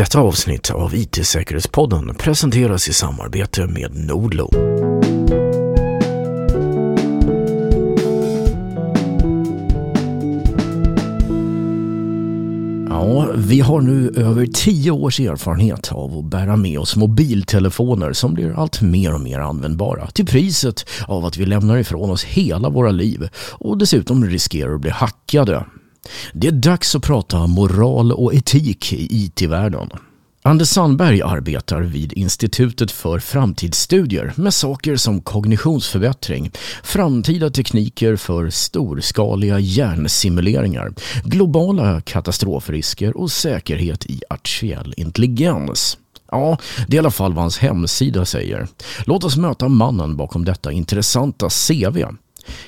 Detta avsnitt av IT-säkerhetspodden presenteras i samarbete med Nordlo. Ja, vi har nu över tio års erfarenhet av att bära med oss mobiltelefoner som blir allt mer och mer användbara till priset av att vi lämnar ifrån oss hela våra liv och dessutom riskerar att bli hackade. Det är dags att prata moral och etik i IT-världen. Anders Sandberg arbetar vid Institutet för framtidsstudier med saker som kognitionsförbättring, framtida tekniker för storskaliga hjärnsimuleringar, globala katastrofrisker och säkerhet i artificiell intelligens. Ja, det är i alla fall vad hans hemsida säger. Låt oss möta mannen bakom detta intressanta CV.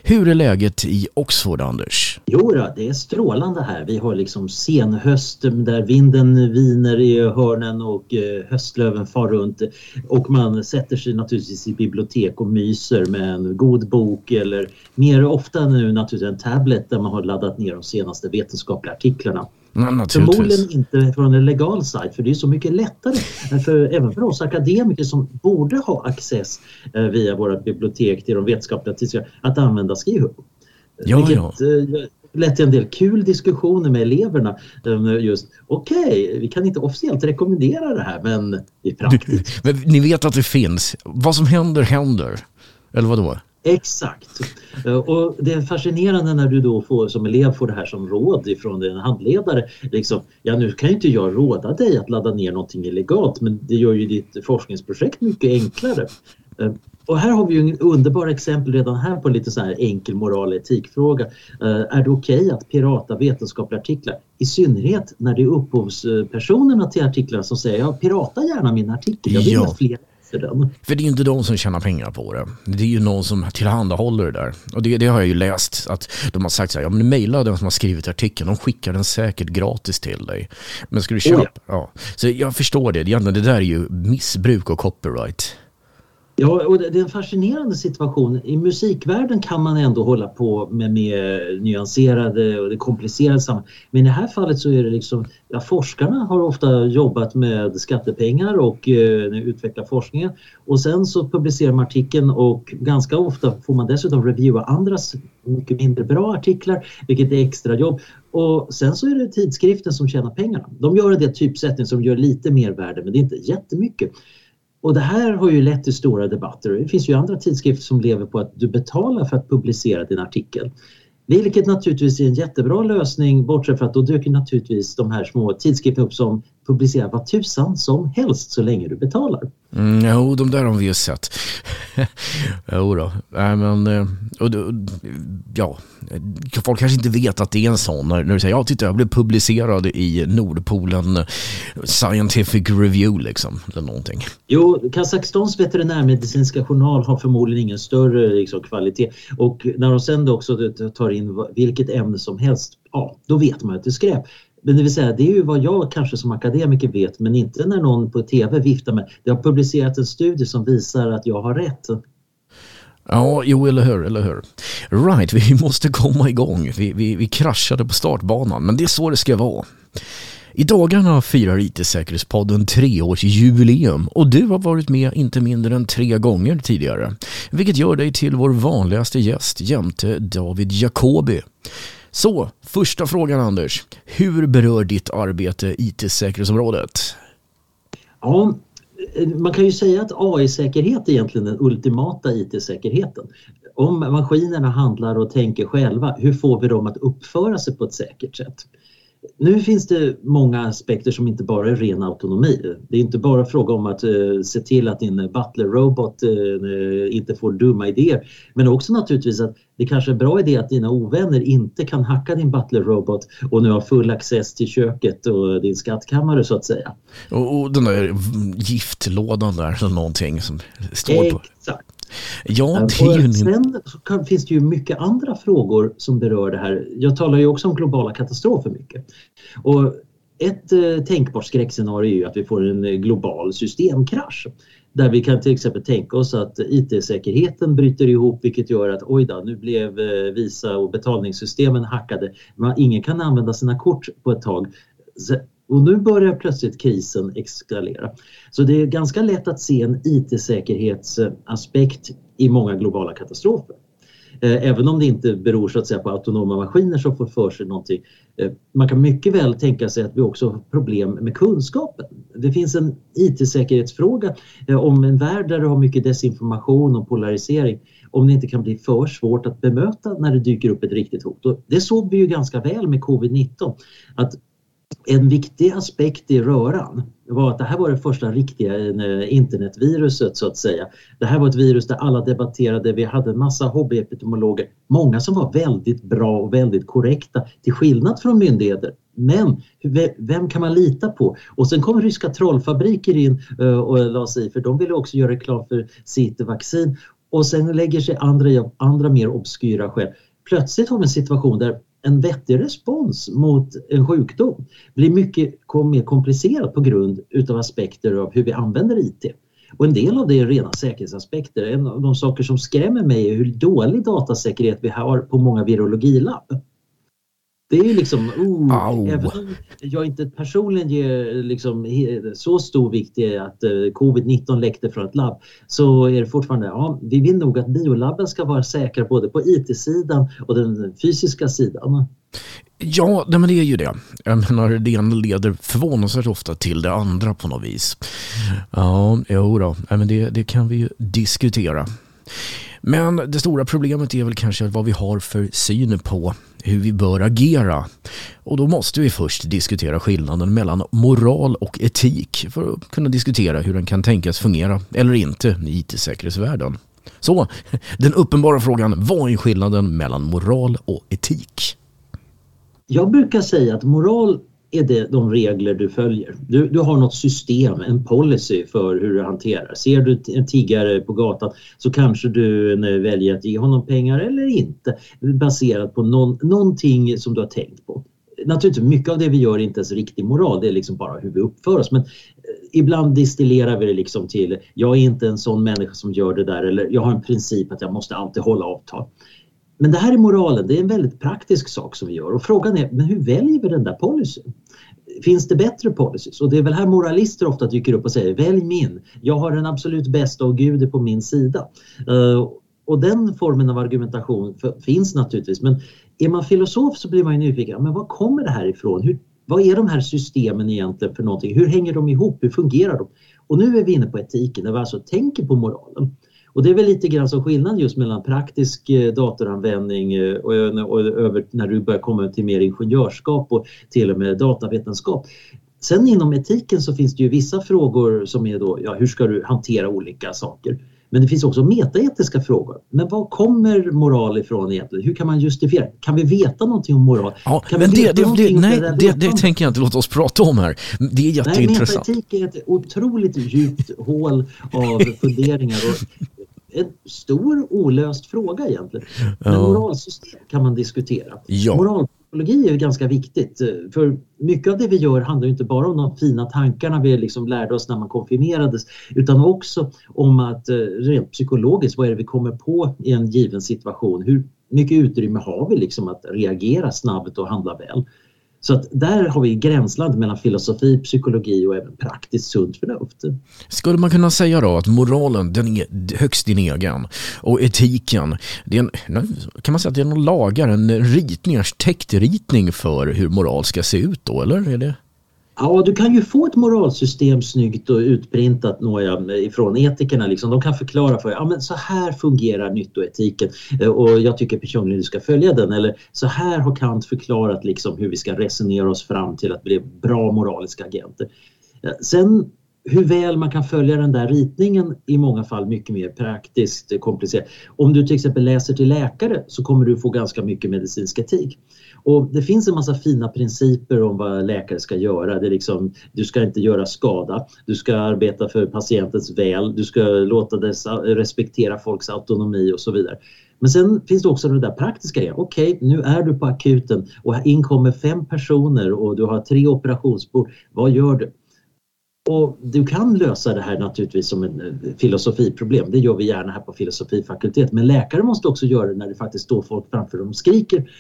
Hur är läget i Oxford, Anders? Jo då, det är strålande här. Vi har liksom senhöst där vinden viner i hörnen och eh, höstlöven far runt. Och man sätter sig naturligtvis i bibliotek och myser med en god bok eller mer ofta nu naturligtvis en tablet där man har laddat ner de senaste vetenskapliga artiklarna. Förmodligen inte från en legal sajt för det är så mycket lättare för, även för oss akademiker som borde ha access eh, via våra bibliotek till de vetenskapliga tidskrifterna att använda Skrivhub. Ja, Vilket ja. eh, lett till en del kul diskussioner med eleverna. eh, Just okej, okay, vi kan inte officiellt rekommendera det här men det är praktiskt. Men ni vet att det finns. Vad som händer händer. Eller vad då? Exakt. Eh, Och det är fascinerande när du då får, som elev får det här som råd ifrån din handledare. Liksom, ja, nu kan ju inte jag råda dig att ladda ner någonting illegalt men det gör ju ditt forskningsprojekt mycket enklare. Eh, Och här har vi ju en underbar exempel redan här på lite så här enkel moral och etikfråga. Eh, Är det okej att pirata vetenskapliga artiklar? I synnerhet när det är upphovspersonerna till artiklarna som säger ja, pirata gärna min artikel, jag vill Ja. fler läser den. För det är ju inte de som tjänar pengar på det. Det är ju någon som tillhandahåller det där. Och det, det har jag ju läst att de har sagt så här, ja men mejla den som har skrivit artikeln, de skickar den säkert gratis till dig. Men ska du köpa, Oh ja. Så jag förstår det, det där är ju missbruk och copyright. Ja, och det är en fascinerande situation. I musikvärlden kan man ändå hålla på med mer nyanserade och det komplicerade sammanhang. Men i det här fallet så är det liksom, ja, forskarna har ofta jobbat med skattepengar och eh, utvecklat forskningen och sen så publicerar man artikeln och ganska ofta får man dessutom reviewa andras mycket mindre bra artiklar, vilket är extra jobb. Och sen så är det tidskriften som tjänar pengarna. De gör en del typsättning som gör lite mer värde men det är inte jättemycket. Och det här har ju lett till stora debatter. Det finns ju andra tidskrifter som lever på att du betalar för att publicera din artikel. Vilket naturligtvis är en jättebra lösning bortsett från att då dyker naturligtvis de här små tidskrifterna upp som publicerar vad tusan som helst så länge du betalar. Mm, jo, de där har vi ju sett. jo då. Nej, men, eh, och, då- ja, folk kanske inte vet att det är en sån. När, när du säger, ja titta jag blev publicerad i Nordpolen Scientific Review liksom. Eller någonting. Jo, Kazakstans veterinärmedicinska journal har förmodligen ingen större liksom, kvalitet och när de sen också tar in vilket ämne som helst, ja då vet man att det är skräp. Men det vill säga, det är ju vad jag kanske som akademiker vet men inte när någon på TV viftar med. Det har publicerat en studie som visar att jag har rätt. Ja, jo eller hur, eller hur. Right, vi måste komma igång. Vi, vi, vi kraschade på startbanan, men det är så det ska vara. I dagarna firar IT-säkerhetspodden treårsjubileum och du har varit med inte mindre än tre gånger tidigare. Vilket gör dig till vår vanligaste gäst jämte David Jacobi. Så, första frågan Anders. Hur berör ditt arbete IT-säkerhetsområdet? Ja, man kan ju säga att AI-säkerhet är egentligen den ultimata IT-säkerheten. Om maskinerna handlar och tänker själva, hur får vi dem att uppföra sig på ett säkert sätt? Nu finns det många aspekter som inte bara är ren autonomi. Det är inte bara fråga om att eh, se till att din butler-robot eh, inte får dumma idéer. Men också naturligtvis att det kanske är en bra idé att dina ovänner inte kan hacka din butler-robot och nu har full access till köket och din skattkammare så att säga. Och, och den där giftlådan där eller någonting som står på. Exakt. Ja, det är ju sen finns det ju mycket andra frågor som berör det här. Jag talar ju också om globala katastrofer mycket. Och ett eh, tänkbart skräckscenario är ju att vi får en eh, global systemkrasch. Där vi kan till exempel tänka oss att IT-säkerheten bryter ihop vilket gör att oj då, nu blev eh, Visa och betalningssystemen hackade. Man, ingen kan använda sina kort på ett tag. Och nu börjar plötsligt krisen eskalera. Så det är ganska lätt att se en IT-säkerhetsaspekt i många globala katastrofer. Eh, även om det inte beror så att säga på autonoma maskiner som får för sig någonting. Eh, man kan mycket väl tänka sig att vi också har problem med kunskapen. Det finns en IT-säkerhetsfråga eh, om en värld där du har mycket desinformation och polarisering om det inte kan bli för svårt att bemöta när det dyker upp ett riktigt hot. Och det såg vi ju ganska väl med covid-19. Att en viktig aspekt i röran var att det här var det första riktiga eh, internetviruset så att säga. Det här var ett virus där alla debatterade, vi hade en massa hobbyepidemiologer, många som var väldigt bra och väldigt korrekta till skillnad från myndigheter. Men vem kan man lita på? Och sen kom ryska trollfabriker in eh, och la sig i för de ville också göra reklam för sitt vaccin och sen lägger sig andra, andra mer obskyra skäl. Plötsligt har vi en situation där en vettig respons mot en sjukdom blir mycket mer komplicerad på grund utav aspekter av hur vi använder IT. Och en del av det är rena säkerhetsaspekter. En av de saker som skrämmer mig är hur dålig datasäkerhet vi har på många virologilabb. Det är liksom, oh, även om jag inte personligen ger liksom så stor vikt i att eh, covid-19 läckte från ett labb så är det fortfarande, ja, vi vill nog att biolabben ska vara säkra både på IT-sidan och den fysiska sidan. Ja, men det är ju det. Jag menar, det ena leder förvånansvärt ofta till det andra på något vis. Ja, jo då. men det, det kan vi ju diskutera. Men det stora problemet är väl kanske vad vi har för syn på hur vi bör agera. Och då måste vi först diskutera skillnaden mellan moral och etik för att kunna diskutera hur den kan tänkas fungera eller inte i IT-säkerhetsvärlden. Så, den uppenbara frågan, vad är skillnaden mellan moral och etik? Jag brukar säga att moral är det de regler du följer. Du, du har något system, en policy för hur du hanterar. Ser du en tiggare på gatan så kanske du eh, väljer att ge honom pengar eller inte baserat på någon, någonting som du har tänkt på. Naturligtvis, mycket av det vi gör är inte ens riktig moral, det är liksom bara hur vi uppför oss. Men eh, ibland distillerar vi det liksom till, jag är inte en sån människa som gör det där eller jag har en princip att jag måste alltid hålla avtal. Men det här är moralen, det är en väldigt praktisk sak som vi gör och frågan är, men hur väljer vi den där policyn? Finns det bättre policies? Och det är väl här moralister ofta dyker upp och säger, välj min, jag har den absolut bästa och Gud är på min sida. Uh, och den formen av argumentation för, finns naturligtvis men är man filosof så blir man ju nyfiken, men var kommer det här ifrån? Hur, vad är de här systemen egentligen för någonting? Hur hänger de ihop? Hur fungerar de? Och nu är vi inne på etiken, där vi alltså tänker på moralen. Och det är väl lite grann som skillnad just mellan praktisk eh, datoranvändning eh, och, och, över när du börjar komma till mer ingenjörskap och till och med datavetenskap. Sen inom etiken så finns det ju vissa frågor som är då, ja hur ska du hantera olika saker? Men det finns också metaetiska frågor. Men var kommer moral ifrån egentligen? Hur kan man justifiera? Kan vi veta någonting om moral? Ja, men det, det, det, nej, det, det tänker jag inte låta oss prata om här. Det är jätteintressant. Nej, metaetik är ett otroligt djupt hål av funderingar. Och en stor olöst fråga egentligen. Men moralsystem kan man diskutera. Ja. Moralpsykologi är ganska viktigt för mycket av det vi gör handlar inte bara om de fina tankarna vi liksom lärde oss när man konfirmerades utan också om att eh, rent psykologiskt, vad är det vi kommer på i en given situation? Hur mycket utrymme har vi liksom att reagera snabbt och handla väl? Så att där har vi gränsland mellan filosofi, psykologi och även praktiskt sunt förnuft. Skulle man kunna säga då att moralen den är högst din egen och etiken, det är en, kan man säga att det är någon lagar, en ritning, arkitektritning för hur moral ska se ut då, eller? Är det... Ja, du kan ju få ett moralsystem snyggt och utprintat några ifrån etikerna. Liksom. De kan förklara för dig, ja, men så här fungerar nyttoetiken eh, och jag tycker personligen du ska följa den. Eller så här har Kant förklarat liksom, hur vi ska resonera oss fram till att bli bra moraliska agenter. Sen hur väl man kan följa den där ritningen i många fall mycket mer praktiskt eh, komplicerat. Om du till exempel läser till läkare så kommer du få ganska mycket medicinsk etik. Och det finns en massa fina principer om vad läkare ska göra. Det är liksom, du ska inte göra skada, du ska arbeta för patientens väl, du ska låta dessa, respektera folks autonomi och så vidare. Men sen finns det också det där praktiska. Okej, okay, nu är du på akuten och in kommer fem personer och du har tre operationsbord. Vad gör du? Och du kan lösa det här naturligtvis som ett eh, filosofiproblem. Det gör vi gärna här på filosofifakultet. Men läkare måste också göra det när det faktiskt står folk framför dem och skriker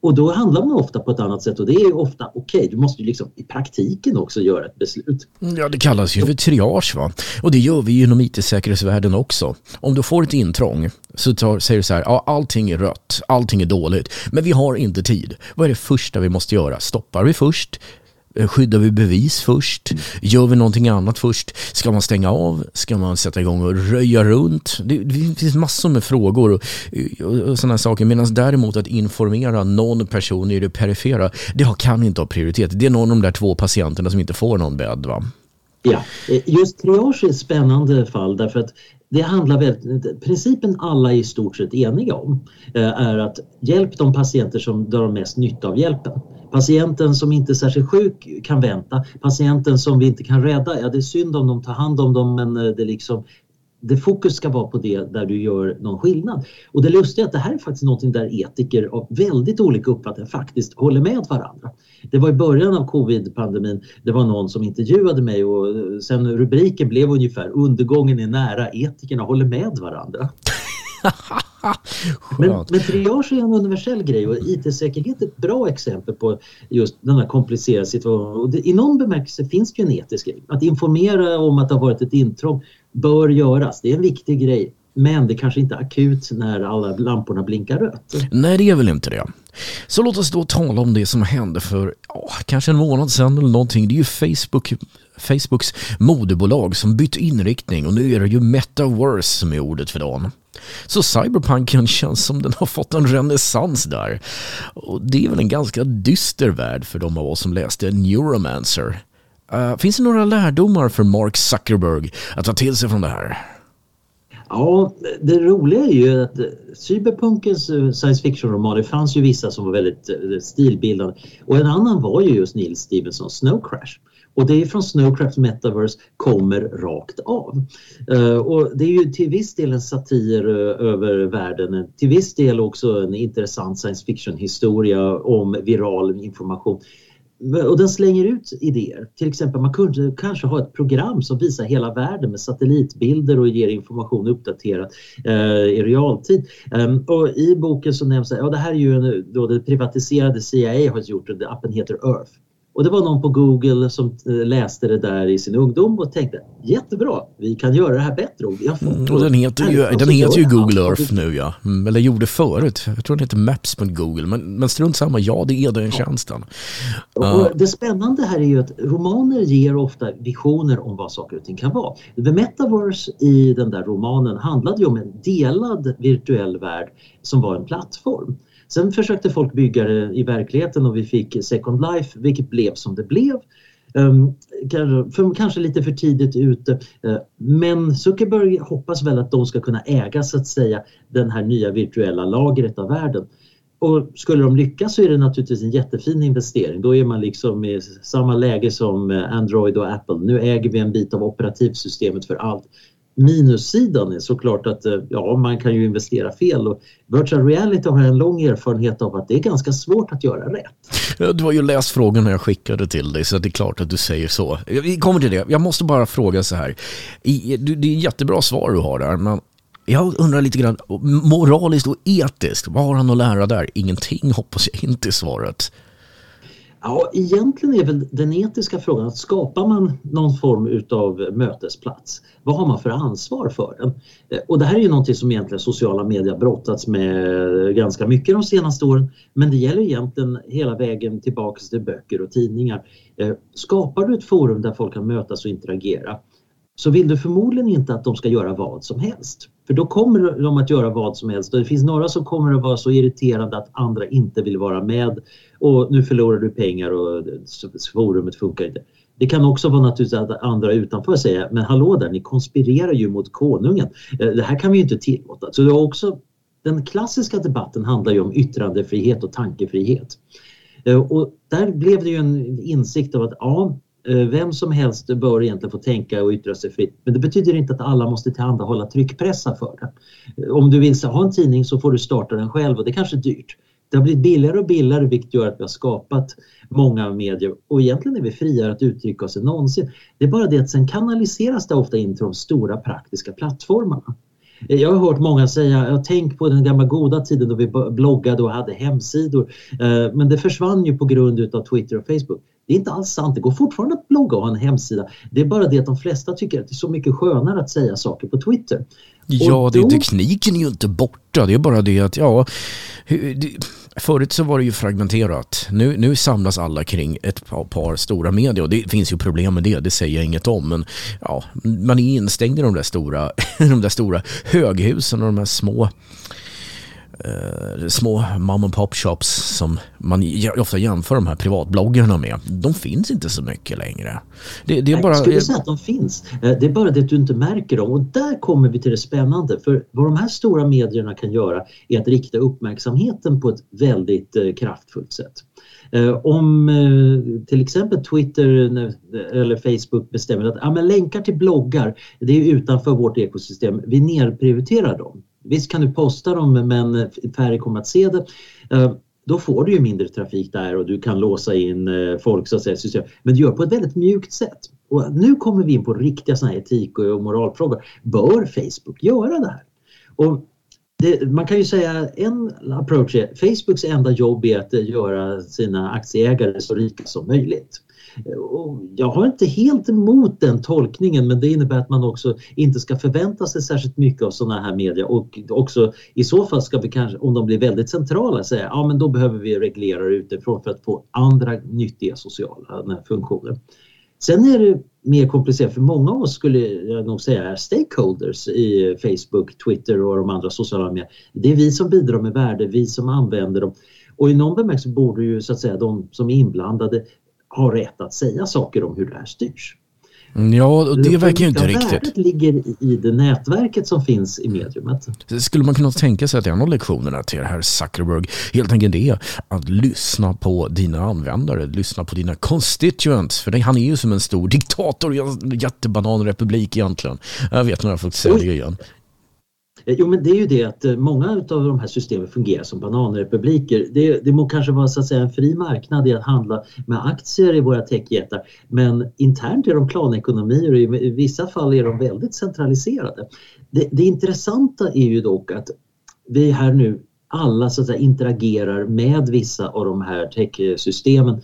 och då handlar man ofta på ett annat sätt och det är ofta okej, okay, du måste ju liksom i praktiken också göra ett beslut. Mm, ja, det kallas ju för triage va? Och det gör vi ju inom IT-säkerhetsvärlden också. Om du får ett intrång så tar, säger du så här, ja allting är rött, allting är dåligt, men vi har inte tid. Vad är det första vi måste göra? Stoppar vi först? Eh, skyddar vi bevis först? Gör vi någonting annat först? Ska man stänga av? Ska man sätta igång och röja runt? Det, det finns massor med frågor och, och, och sådana saker. Medan däremot att informera någon person i det perifera, det kan inte ha prioritet. Det är någon av de där två patienterna som inte får någon bädd. Va? Ja, eh, just triage är ett spännande fall därför att det handlar väldigt, principen alla är i stort sett eniga om eh, är att hjälp de patienter som drar mest nytta av hjälpen. Patienten som inte är särskilt sjuk kan vänta. Patienten som vi inte kan rädda, ja det är synd om de tar hand om dem men eh, det, liksom, det fokus ska vara på det där du gör någon skillnad. Och det lustiga är att det här är faktiskt något där etiker av väldigt olika uppfattningar faktiskt håller med varandra. Det var i början av covid-pandemin, det var någon som intervjuade mig och eh, sen rubriken blev ungefär undergången är nära, etikerna håller med varandra. men, men triage är en universell grej och IT-säkerhet är ett bra exempel på just denna komplicerade situation. Och det, I någon bemärkelse finns det ju en etisk grej. Att informera om att det har varit ett intrång bör göras. Det är en viktig grej. Men det kanske inte är akut när alla lamporna blinkar rött. Nej, det är väl inte det. Så låt oss då tala om det som hände för oh, kanske en månad sedan eller någonting. Det är ju Facebook, Facebooks moderbolag som bytt inriktning och nu är det ju metaverse som är ordet för dagen. Så cyberpunken känns som den har fått en renässans där. Och det är väl en ganska dyster värld för de av oss som läste Neuromancer. Uh, finns det några lärdomar för Mark Zuckerberg att ta till sig från det här? Ja, det roliga är ju att cyberpunkens eh, science fiction-romaner det fanns ju vissa som var väldigt eh, stilbildande och en annan var ju just Neil Stephensons Snow Crash. Och det är från Snowcraft Metaverse kommer rakt av. Eh, och det är ju till viss del en satir eh, över världen, eh, till viss del också en intressant science fiction historia om viral information och den slänger ut idéer. Till exempel man kunde kanske ha ett program som visar hela världen med satellitbilder och ger information uppdaterat eh, i realtid. Um, och I boken så nämns att ja, det här är ju en, då det privatiserade CIA har gjort appen heter Earth. Och det var någon på Google som eh, läste det där i sin ungdom och tänkte jättebra, vi kan göra det här bättre. Och, mm, och den heter ju, den heter ju Google Earth nu ja, mm, eller gjorde förut. Jag tror den heter Maps.google, men, men strunt samma, ja det är den ja. tjänsten. Uh. det spännande här är ju att romaner ger ofta visioner om vad saker och ting kan vara. The Metaverse i den där romanen handlade ju om en delad virtuell värld som var en plattform. Sen försökte folk bygga det i verkligheten och vi fick Second Life vilket blev som det blev. Ehm, kanske lite för tidigt ute. Ehm, men Zuckerberg hoppas väl att de ska kunna äga så att säga den här nya virtuella lagret av världen. Och skulle de lyckas så är det naturligtvis en jättefin investering. Då är man liksom i samma läge som eh, Android och Apple. Nu äger vi en bit av operativsystemet för allt. Minussidan är såklart att eh, ja, man kan ju investera fel och virtual reality har en lång erfarenhet av att det är ganska svårt att göra rätt. Du har ju läst frågorna jag skickade till dig så det är klart att du säger så. Vi kommer till det. Jag måste bara fråga så här. Det är jättebra svar du har där men jag undrar lite grann moraliskt och etiskt, vad har han att lära där? Ingenting hoppas jag inte är svaret. Ja, egentligen är väl den etiska frågan att skapar man någon form utav mötesplats, vad har man för ansvar för den? Eh, och det här är ju någonting som egentligen sociala medier brottats med ganska mycket de senaste åren. Men det gäller egentligen hela vägen tillbaks till böcker och tidningar. Eh, skapar du ett forum där folk kan mötas och interagera så vill du förmodligen inte att de ska göra vad som helst. För då kommer de att göra vad som helst och det finns några som kommer att vara så irriterade att andra inte vill vara med och nu förlorar du pengar och forumet funkar inte. Det kan också vara naturligtvis att andra utanför säger men hallå där, ni konspirerar ju mot konungen. Eh, det här kan vi ju inte tillåta. Så det är också, den klassiska debatten handlar ju om yttrandefrihet och tankefrihet. Eh, och där blev det ju en insikt av att ja, eh, vem som helst bör egentligen få tänka och yttra sig fritt. Men det betyder inte att alla måste tillhandahålla tryckpressar för det. Om du vill ha en tidning så får du starta den själv och det är kanske är dyrt. Det har blivit billigare och billigare vilket gör att vi har skapat många medier och egentligen är vi friare att uttrycka oss än någonsin. Det är bara det att sen kanaliseras det ofta in till de stora praktiska plattformarna. Jag har hört många säga, jag tänk på den gamla goda tiden då vi bloggade och hade hemsidor. Eh, men det försvann ju på grund utav Twitter och Facebook. Det är inte alls sant, det går fortfarande att blogga och ha en hemsida. Det är bara det att de flesta tycker att det är så mycket skönare att säga saker på Twitter. Ja, det, tekniken är ju inte borta. Det är bara det att, ja, förut så var det ju fragmenterat. Nu, nu samlas alla kring ett par, par, stora medier och det finns ju problem med det, det säger jag inget om. Men ja, man är instängd i de där stora, de där stora höghusen och de här små eh, små mom and pop shops som man ofta jämför de här privatbloggarna med. De finns inte så mycket längre. Det, det är bara, jag skulle säga att de finns. Eh, det är bara det att du inte märker dem och där kommer vi till det spännande. För vad de här stora medierna kan göra är att rikta uppmärksamheten på ett väldigt eh, kraftfullt sätt. Eh, om till exempel Twitter eller Facebook bestämmer att ja, men länkar till bloggar, det är utanför vårt ekosystem, vi nerprioriterar dem. Visst kan du posta dem men färre kommer att se det. Eh, då får du ju mindre trafik där och du kan låsa in eh, folk så att säga. System. Men du gör på ett väldigt mjukt sätt. Och nu kommer vi in på riktiga såna här etik och moralfrågor. Bör Facebook göra det här? Och det, man kan ju säga en approach är Facebooks enda jobb är att göra sina aktieägare så rika som möjligt. Och jag har inte helt emot den tolkningen men det innebär att man också inte ska förvänta sig särskilt mycket av sådana här media och också i så fall ska vi kanske, om de blir väldigt centrala, säga ja men då behöver vi reglera utifrån för att få andra nyttiga sociala funktioner. Sen är det mer komplicerat för många av oss skulle jag nog säga är stakeholders i Facebook, Twitter och de andra sociala medierna. Det är vi som bidrar med värde, vi som använder dem. Och i någon bemärkelse borde ju så att säga de som är inblandade ha rätt att säga saker om hur det här styrs. Ja, och det verkar ju inte riktigt. Värdet ligger i det nätverket som finns i mediumet. Skulle man kunna tänka sig att en av lektionerna till här Zuckerberg helt enkelt är att lyssna på dina användare, lyssna på dina constituents. För han är ju som en stor diktator i en jättebananrepublik egentligen. Jag vet när jag fått säga det igen. Eh, jo men det är ju det att eh, många av de här systemen fungerar som bananrepubliker. Det, det må kanske vara så att säga en fri marknad i att handla med aktier i våra techjättar men internt är de planekonomier och i vissa fall är de väldigt centraliserade. Det, det intressanta är ju dock att vi här nu alla så att säga, interagerar med vissa av de här techsystemen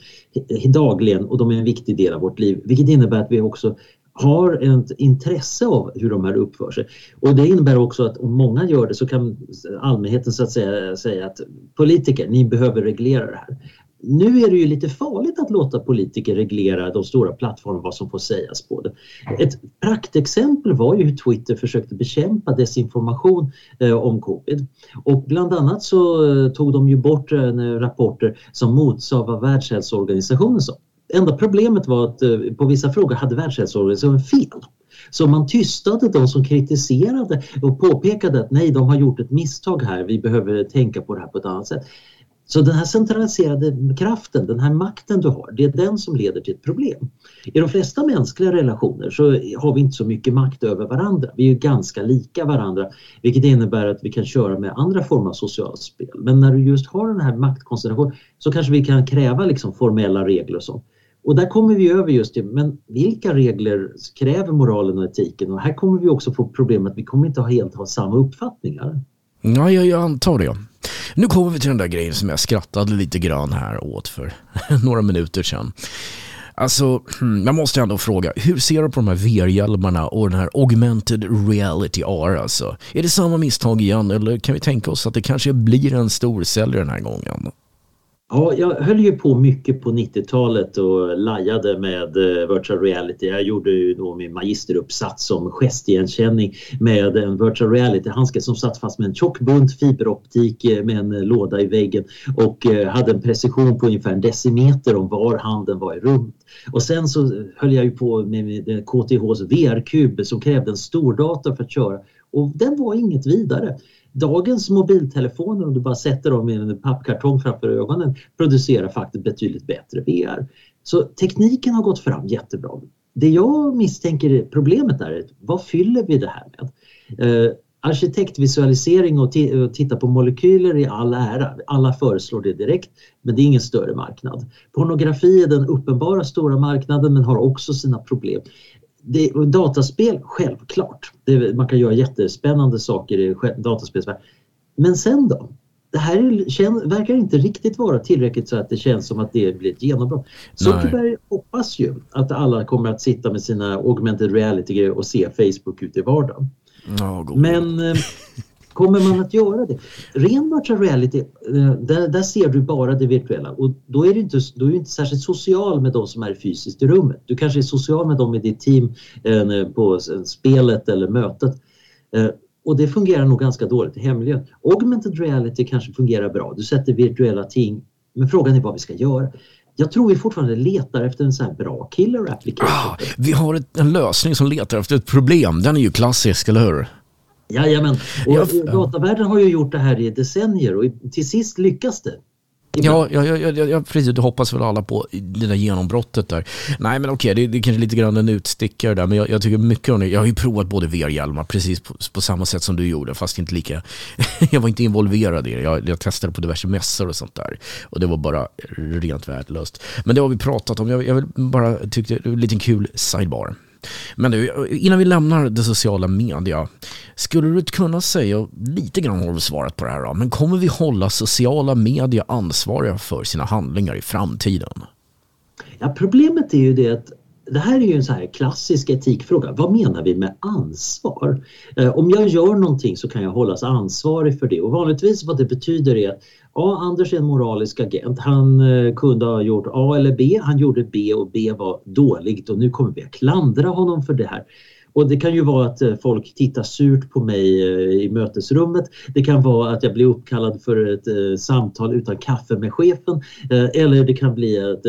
eh, dagligen och de är en viktig del av vårt liv vilket innebär att vi också har ett intresse av hur de här uppför sig. Och det innebär också att om många gör det så kan allmänheten så att säga säga att politiker, ni behöver reglera det här. Nu är det ju lite farligt att låta politiker reglera de stora plattformarna vad som får sägas på det. Ett praktexempel var ju hur Twitter försökte bekämpa desinformation eh, om covid. Och bland annat så eh, tog de ju bort eh, rapporter som motsade vad Världshälsoorganisationen sa. Enda problemet var att eh, på vissa frågor hade Världshälsoorganisationen fel. Så man tystade de som kritiserade och påpekade att nej, de har gjort ett misstag här, vi behöver tänka på det här på ett annat sätt. Så den här centraliserade kraften, den här makten du har, det är den som leder till ett problem. I de flesta mänskliga relationer så har vi inte så mycket makt över varandra. Vi är ganska lika varandra vilket innebär att vi kan köra med andra former av socialt spel. Men när du just har den här maktkoncentrationen så kanske vi kan kräva liksom formella regler och sånt. Och där kommer vi över just till, men vilka regler kräver moralen och etiken? Och här kommer vi också få problem att vi kommer inte helt ha samma uppfattningar. Ja, jag, jag antar det. Nu kommer vi till den där grejen som jag skrattade lite grann här åt för några minuter sedan. Alltså, hmm, jag måste ändå fråga, hur ser du på de här VR-hjälmarna och den här augmented reality AR alltså? Är det samma misstag igen eller kan vi tänka oss att det kanske blir en stor säljare den här gången? Ja, jag höll ju på mycket på 90-talet och lajade med eh, virtual reality. Jag gjorde ju då min magisteruppsats om gestigenkänning med en virtual reality-handske som satt fast med en tjock bunt fiberoptik eh, med en eh, låda i väggen och hade en precision på ungefär en decimeter om var handen var i rummet. Och sen så höll jag ju på med KTHs VR-kub som krävde en stordator för att köra och den var inget vidare. Dagens mobiltelefoner, om du bara sätter dem i en pappkartong framför ögonen, producerar faktiskt betydligt bättre VR. Så tekniken har gått fram jättebra. Det jag misstänker är problemet är, vad fyller vi det här med? Eh, arkitektvisualisering och, och titta på molekyler i all ära. Alla föreslår det direkt, men det är ingen större marknad. Pornografi är den uppenbara stora marknaden men har också sina problem det, dataspel, självklart. Det, man kan göra jättespännande saker i dataspelsvärlden. Men sen då? Det här är, verkar inte riktigt vara tillräckligt så att det känns som att det blir ett genombrott. Zuckerberg hoppas ju att alla kommer att sitta med sina augmented reality och se Facebook ute i vardagen. Oh, Men kommer man att göra det? Ren virtual reality, eh, där, där, ser du bara det virtuella och då är du inte, då är du inte särskilt social med de som är fysiskt i rummet. Du kanske är social med dem i ditt team eh, på spelet eller mötet. Eh, och det fungerar nog ganska dåligt i hemmiljön. Augmented reality kanske fungerar bra. Du sätter virtuella ting. Men frågan är vad vi ska göra. Jag tror vi fortfarande letar efter en sån här bra killer application. Ah, vi har ett, en lösning som letar efter ett problem. Den är ju klassisk, eller hur? Jajamän. Och ja, datavärlden har ju gjort det här i decennier och till sist lyckas det. Ja, ja, ja, ja, ja, precis. Du hoppas väl alla på det där genombrottet där. Nej, men okej, det, det är kanske lite grann en utstickare där, men jag, jag tycker mycket om det. Jag har ju provat både VR-hjälmar precis på, på, samma sätt som du gjorde, fast inte lika. jag var inte involverad i det. Jag, jag testade på diverse mässor och sånt där och det var bara rent värdelöst. Men det har vi pratat om. Jag, jag vill bara tyckte det var en liten kul sidebar. Men du, innan vi lämnar det sociala media, skulle du kunna säga, lite grann har du svarat på det här då, men kommer vi hålla sociala media ansvariga för sina handlingar i framtiden? Ja, problemet är ju det att det här är ju en så här klassisk etikfråga. Vad menar vi med ansvar? Eh, om jag gör någonting så kan jag hållas ansvarig för det och vanligtvis vad det betyder är att ja, Anders är en moralisk agent. Han eh, kunde ha gjort A eller B. Han gjorde B och B var dåligt och nu kommer vi att klandra honom för det här. Och det kan ju vara att eh, folk tittar surt på mig eh, i mötesrummet. Det kan vara att jag blir uppkallad för ett eh, samtal utan kaffe med chefen. Eller det kan bli att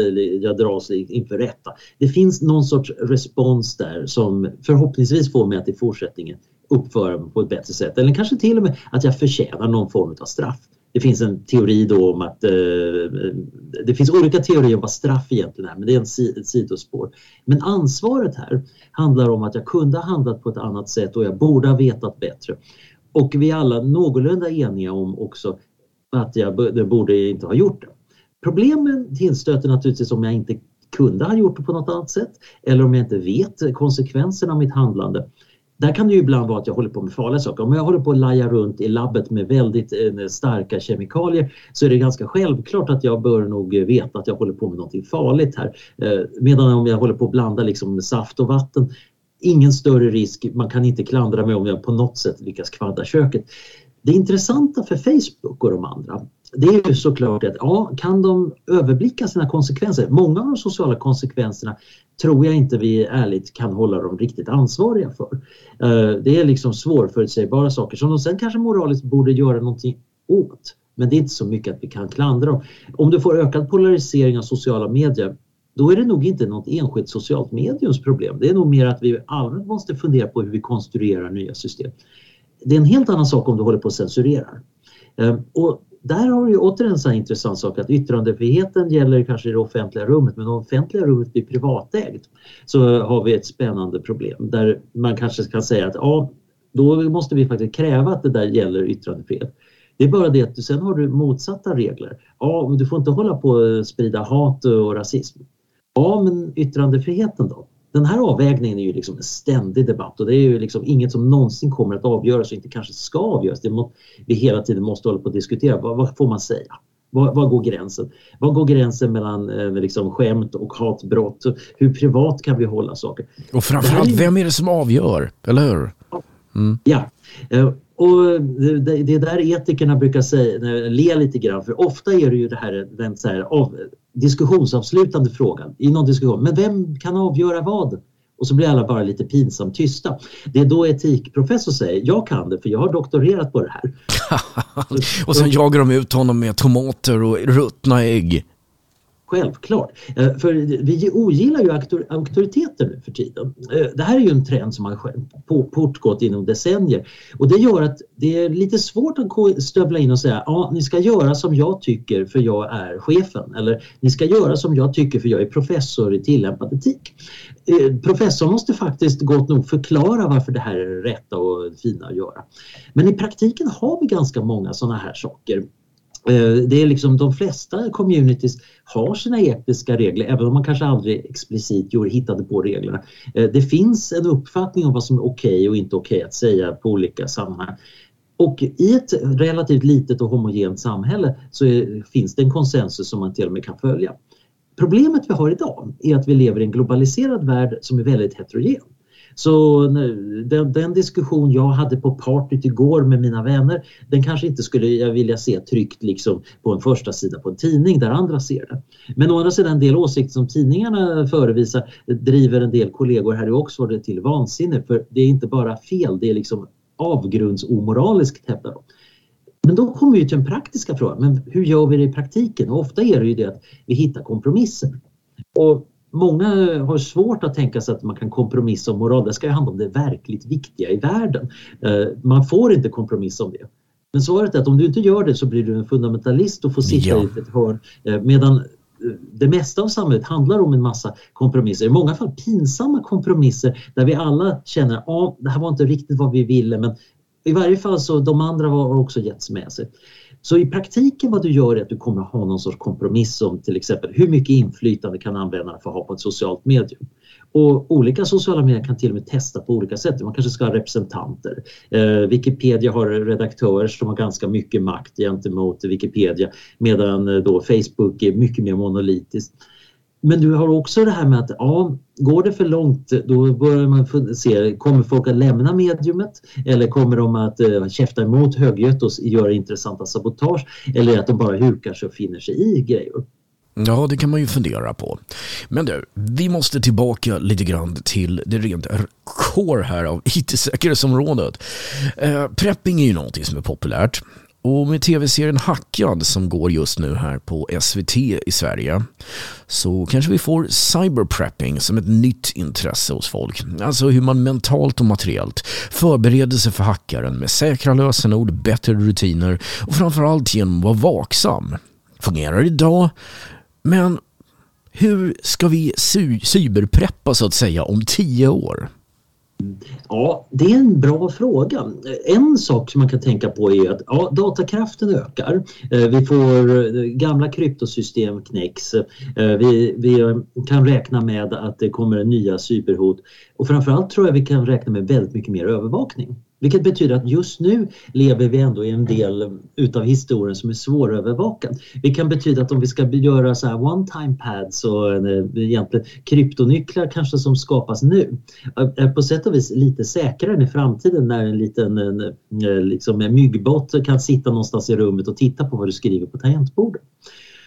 jag dras inför rätta. Det finns någon sorts respons där som förhoppningsvis får mig att i fortsättningen uppföra mig på ett bättre sätt. Eller kanske till och med att jag förtjänar någon form av straff. Det finns en teori då om att eh, det finns olika teorier om vad straff egentligen är men det är en ett sidospår. Men ansvaret här handlar om att jag kunde ha handlat på ett annat sätt och jag borde ha vetat bättre. Och vi är alla någorlunda eniga om också att jag, jag borde inte ha gjort det. Problemen tillstöter naturligtvis om jag inte kunde ha gjort det på något annat sätt eller om jag inte vet konsekvenserna av mitt handlande. Där kan det ju ibland vara att jag håller på med farliga saker. Om jag håller på att laja runt i labbet med väldigt eh, starka kemikalier så är det ganska självklart att jag bör nog veta att jag håller på med något farligt här. Eh, medan om jag håller på att blanda liksom saft och vatten ingen större risk, man kan inte klandra mig om jag på något sätt lyckas kvadda köket. Det intressanta för Facebook och de andra det är ju såklart att ja, kan de överblicka sina konsekvenser? Många av de sociala konsekvenserna tror jag inte vi ärligt kan hålla dem riktigt ansvariga för. Eh, det är liksom svårförutsägbara saker som de sen kanske moraliskt borde göra någonting åt. Men det är inte så mycket att vi kan klandra dem. Om du får ökad polarisering av sociala medier då är det nog inte något enskilt socialt mediums problem. Det är nog mer att vi allmänt måste fundera på hur vi konstruerar nya system. Det är en helt annan sak om du håller på att censurera. Eh, och där har vi återigen en sån intressant sak att yttrandefriheten gäller kanske i det offentliga rummet men om det offentliga rummet blir privatägt så har vi ett spännande problem där man kanske kan säga att ja, då måste vi faktiskt kräva att det där gäller yttrandefrihet. Det är bara det att du, sen har du motsatta regler. Ja, men du får inte hålla på och sprida hat och rasism. Ja, men yttrandefriheten då? Den här avvägningen är ju liksom en ständig debatt och det är ju liksom inget som någonsin kommer att avgöras och inte kanske ska avgöras. Det må, vi hela tiden måste hålla på att diskutera. Vad, vad får man säga? Var, går gränsen? Var går gränsen mellan eh, liksom skämt och hatbrott? Hur privat kan vi hålla saker? Och framförallt, är... vem är det som avgör? Eller hur? Mm. Ja, eh, och det, det är där etikerna brukar säga, le lite grann för ofta är det ju det här, den så här av, diskussionsavslutande frågan i någon diskussion. Men vem kan avgöra vad? Och så blir alla bara lite pinsamt tysta. Det är då etikprofessor säger, jag kan det för jag har doktorerat på det här. och sen jagar de ut honom med tomater och ruttna ägg. Självklart. Eh, för vi ogillar ju auktoriteter nu för tiden. Eh, det här är ju en trend som har portgått inom decennier och det gör att det är lite svårt att stövla in och säga ja, ni ska göra som jag tycker för jag är chefen eller ni ska göra som jag tycker för jag är professor i tillämpad etik. Eh, Professorn måste faktiskt gott nog förklara varför det här är det rätta och fina att göra. Men i praktiken har vi ganska många sådana här saker Eh, det är liksom de flesta communities har sina etiska regler även om man kanske aldrig explicit hittade på reglerna. Eh, det finns en uppfattning om vad som är okej okay och inte okej okay att säga på olika sammanhang. Och i ett relativt litet och homogent samhälle så är, finns det en konsensus som man till och med kan följa. Problemet vi har idag är att vi lever i en globaliserad värld som är väldigt heterogen. Så den, den, diskussion jag hade på partyt igår med mina vänner, den kanske inte skulle jag vilja se tryckt liksom på en första sida på en tidning där andra ser det. Men å andra sidan en del åsikter som tidningarna förevisar driver en del kollegor här i Oxford till vansinne för det är inte bara fel, det är liksom avgrundsomoraliskt hävdar de. Men då kommer vi till den praktiska frågan, men hur gör vi det i praktiken? Och ofta är det ju det att vi hittar kompromisser. Och många har svårt att tänka sig att man kan kompromissa om moral. Det ska ju handla om det verkligt viktiga i världen. Eh, man får inte kompromissa om det. Men svaret är att om du inte gör det så blir du en fundamentalist och får sitta ja. i ett hörn. Eh, medan eh, det mesta av samhället handlar om en massa kompromisser, i många fall pinsamma kompromisser där vi alla känner att ah, det här var inte riktigt vad vi ville men i varje fall så de andra har också getts med sig. Så i praktiken vad du gör är att du kommer att ha någon sorts kompromiss om till exempel hur mycket inflytande kan användarna få ha på ett socialt medium. Och olika sociala medier kan till och med testa på olika sätt. Man kanske ska ha representanter. Eh, Wikipedia har redaktörer som har ganska mycket makt gentemot Wikipedia medan eh, då Facebook är mycket mer monolitiskt. Men du har också det här med att ja, går det för långt då börjar man se, kommer folk att lämna mediumet eller kommer de att eh, käfta emot högljutt och göra intressanta sabotage eller att de bara hukar sig och finner sig i grejer. Ja, det kan man ju fundera på. Men du, vi måste tillbaka lite grann till det rent core här av IT-säkerhetsområdet. Eh, prepping är ju någonting som är populärt. Och med tv-serien Hackad som går just nu här på SVT i Sverige så kanske vi får cyberprepping som ett nytt intresse hos folk. Alltså hur man mentalt och materiellt förbereder sig för hackaren med säkra lösenord, bättre rutiner och framförallt genom att vara vaksam. Fungerar idag, men hur ska vi cyberpreppa så att säga om tio år? Ja, det är en bra fråga. En sak som man kan tänka på är att ja, datakraften ökar. Eh, vi får eh, gamla kryptosystem knäcks. Eh, vi, vi kan räkna med att det kommer nya cyberhot och framförallt tror jag vi kan räkna med väldigt mycket mer övervakning. Vilket betyder att just nu lever vi ändå i en del utav historien som är svårövervakad. Det kan betyda att om vi ska göra så här one-time pads och eh, egentligen kryptonycklar kanske som skapas nu eh, är på sätt och vis lite säkrare än i framtiden när en liten eh, liksom, en myggbot kan sitta någonstans i rummet och titta på vad du skriver på tangentbordet.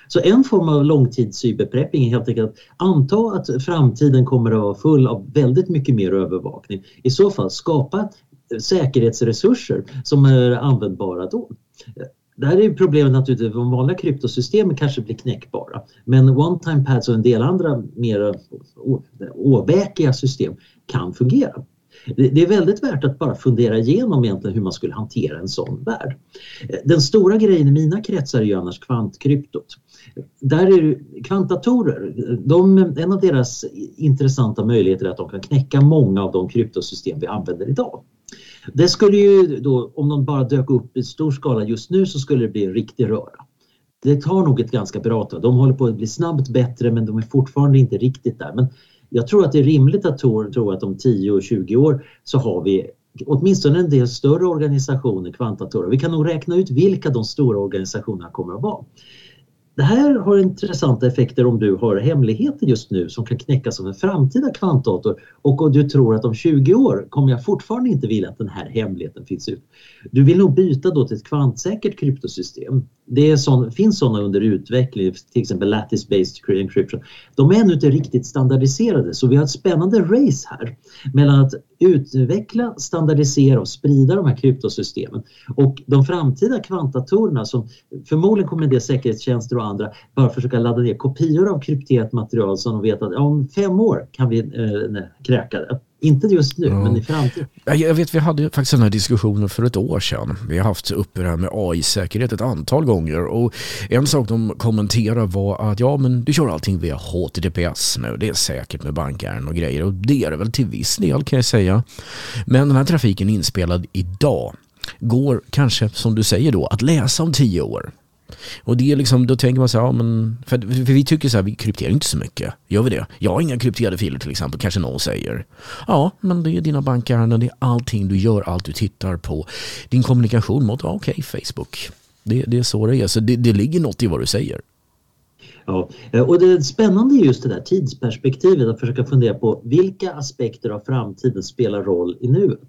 Så en form av långtidscyberprepping är helt enkelt att anta att framtiden kommer att vara full av väldigt mycket mer övervakning. I så fall skapa säkerhetsresurser som är användbara då. Där är problemet naturligtvis att de vanliga kryptosystemen kanske blir knäckbara. Men one-time pads och en del andra mer åväkiga system kan fungera. Det är väldigt värt att bara fundera igenom egentligen hur man skulle hantera en sån värld. Den stora grejen i mina kretsar är ju annars kvantkryptot. Där är kvantdatorer, de, en av deras intressanta möjligheter är att de kan knäcka många av de kryptosystem vi använder idag. Det skulle ju då, om de bara dök upp i stor skala just nu så skulle det bli en riktig röra. Det tar nog ett ganska bra tag. De håller på att bli snabbt bättre men de är fortfarande inte riktigt där. Men jag tror att det är rimligt att tro, att om 10 och 20 år så har vi åtminstone en del större organisationer, kvantdatorer. Vi kan nog räkna ut vilka de stora organisationerna kommer att vara. Det här har intressanta effekter om du har hemligheter just nu som kan knäckas av en framtida kvantdator och om du tror att om 20 år kommer jag fortfarande inte vilja att den här hemligheten finns ut. Du vill nog byta då till ett kvantsäkert kryptosystem. Det är sån, finns sådana under utveckling, till exempel lattice-based encryption. De är ännu inte riktigt standardiserade så vi har ett spännande race här mellan att utveckla, standardisera och sprida de här kryptosystemen. Och de framtida kvantdatorerna som förmodligen kommer en del säkerhetstjänster och andra bara försöka ladda ner kopior av krypterat material som de vet att om fem år kan vi eh, kräka det. Inte just nu, ja. men i framtiden. Jag vet, vi hade faktiskt den här diskussionen för ett år sedan. Vi har haft uppe det här med AI-säkerhet ett antal gånger och en sak de kommenterar var att ja, men du kör allting via HTTPS nu. Det är säkert med bankärenden och grejer och det är det väl till viss del kan jag säga. Men den här trafiken inspelad idag går kanske, som du säger då, att läsa om tio år. Och det är liksom, då tänker man så här, ja, men, för, för vi tycker så här, vi krypterar inte så mycket. Gör vi det? Jag har inga krypterade filer till exempel, kanske någon säger. Ja, men det är dina bankärenden, det är allting du gör, allt du tittar på. Din kommunikation mot, ja, okej, okay, Facebook. Det, det är så det är, så det, det ligger något i vad du säger. Ja, eh, och det spännande är just det där tidsperspektivet, att försöka fundera på vilka aspekter av framtiden spelar roll i nuet.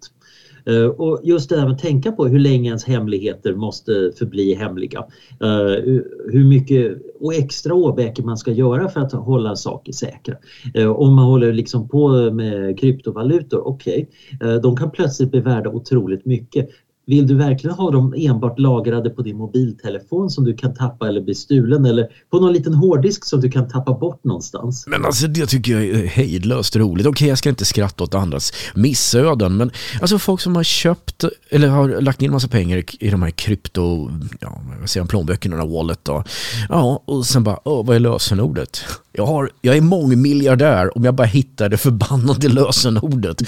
Eh, och just det här med att tänka på hur länge ens hemligheter måste förbli hemliga. Eh, hur mycket och extra åbäke man ska göra för att hålla saker säkra. Eh, om man håller liksom på med kryptovalutor, okej, okay, de kan plötsligt bli värda otroligt mycket. Vill du verkligen ha dem enbart lagrade på din mobiltelefon som du kan tappa eller bli stulen eller på någon liten hårddisk som du kan tappa bort någonstans? Men alltså det tycker jag är hejdlöst roligt. Okej, okay, jag ska inte skratta åt andras missöden, men alltså folk som har köpt eller har lagt in massa pengar i de här krypto, ja, vad säger plånböckerna, den wallet då. Ja, och sen bara, åh, vad är lösenordet? Jag, har, jag är mångmiljardär om jag bara hittar det förbannade lösenordet.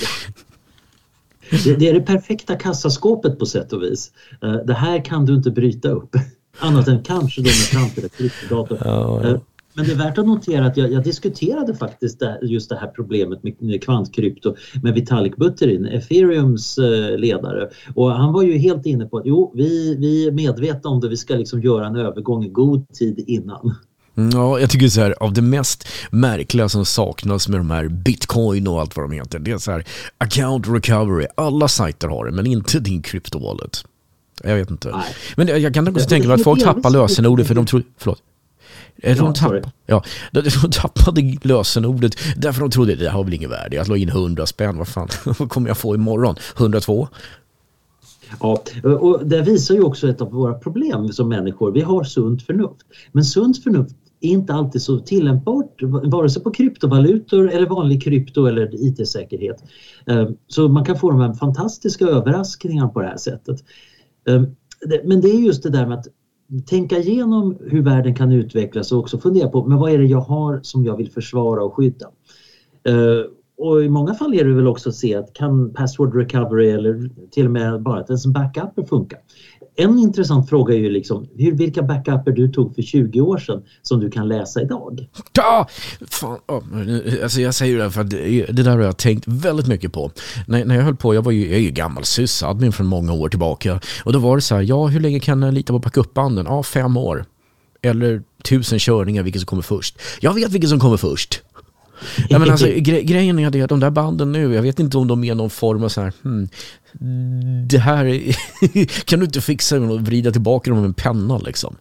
Det, det, är det perfekta kassaskåpet på sätt och vis. Eh, det här kan du inte bryta upp. Annat än kanske då med framtida kryptodator. Ja, ja. Eh, men det är värt att notera att jag, jag diskuterade faktiskt det, just det här problemet med kvantkrypto med Vitalik Buterin, Ethereums eh, ledare. Och han var ju helt inne på att jo, vi, vi är medvetna om det, vi ska liksom göra en övergång i god tid innan. Ja, jag tycker så här, av det mest märkliga som saknas med de här bitcoin och allt vad de heter, det är så här account recovery. Alla sajter har det, men inte din kryptowallet. Jag vet inte. Nej. Men jag kan också tänka mig att folk tappar lösenordet för de tror, förlåt. Ja, de, tapp, ja, de, de tappade lösenordet därför de trodde det har väl ingen värde. Jag la in 100 spänn, vad fan vad kommer jag få imorgon? 102? Ja, och det visar ju också ett av våra problem som människor. Vi har sunt förnuft. Men sunt förnuft är inte alltid så tillämpbart vare sig på kryptovalutor eller vanlig krypto eller IT-säkerhet. Ehm, så man kan få de här fantastiska överraskningarna på det här sättet. Ehm, men det är just det där med att tänka igenom hur världen kan utvecklas och också fundera på men vad är det jag har som jag vill försvara och skydda. Ehm, och i många fall är det väl också att se att kan password recovery eller till och med bara att ens backup funkar en intressant fråga är ju liksom hur, vilka backuper du tog för 20 år sedan som du kan läsa idag. Ja, fan, alltså jag säger det för att det, det där har jag tänkt väldigt mycket på. När, när jag höll på, jag var ju, jag är ju gammal sysadmin från många år tillbaka och då var det så här, ja hur länge kan jag lita på backupbanden? Ja, fem år. Eller tusen körningar, vilket som kommer först. Jag vet vilket som kommer först. Ja, men alltså, gre grejen är det att de där banden nu, jag vet inte om de är någon form av så här, hmm, det här kan du inte fixa att vrida tillbaka dem med en penna liksom.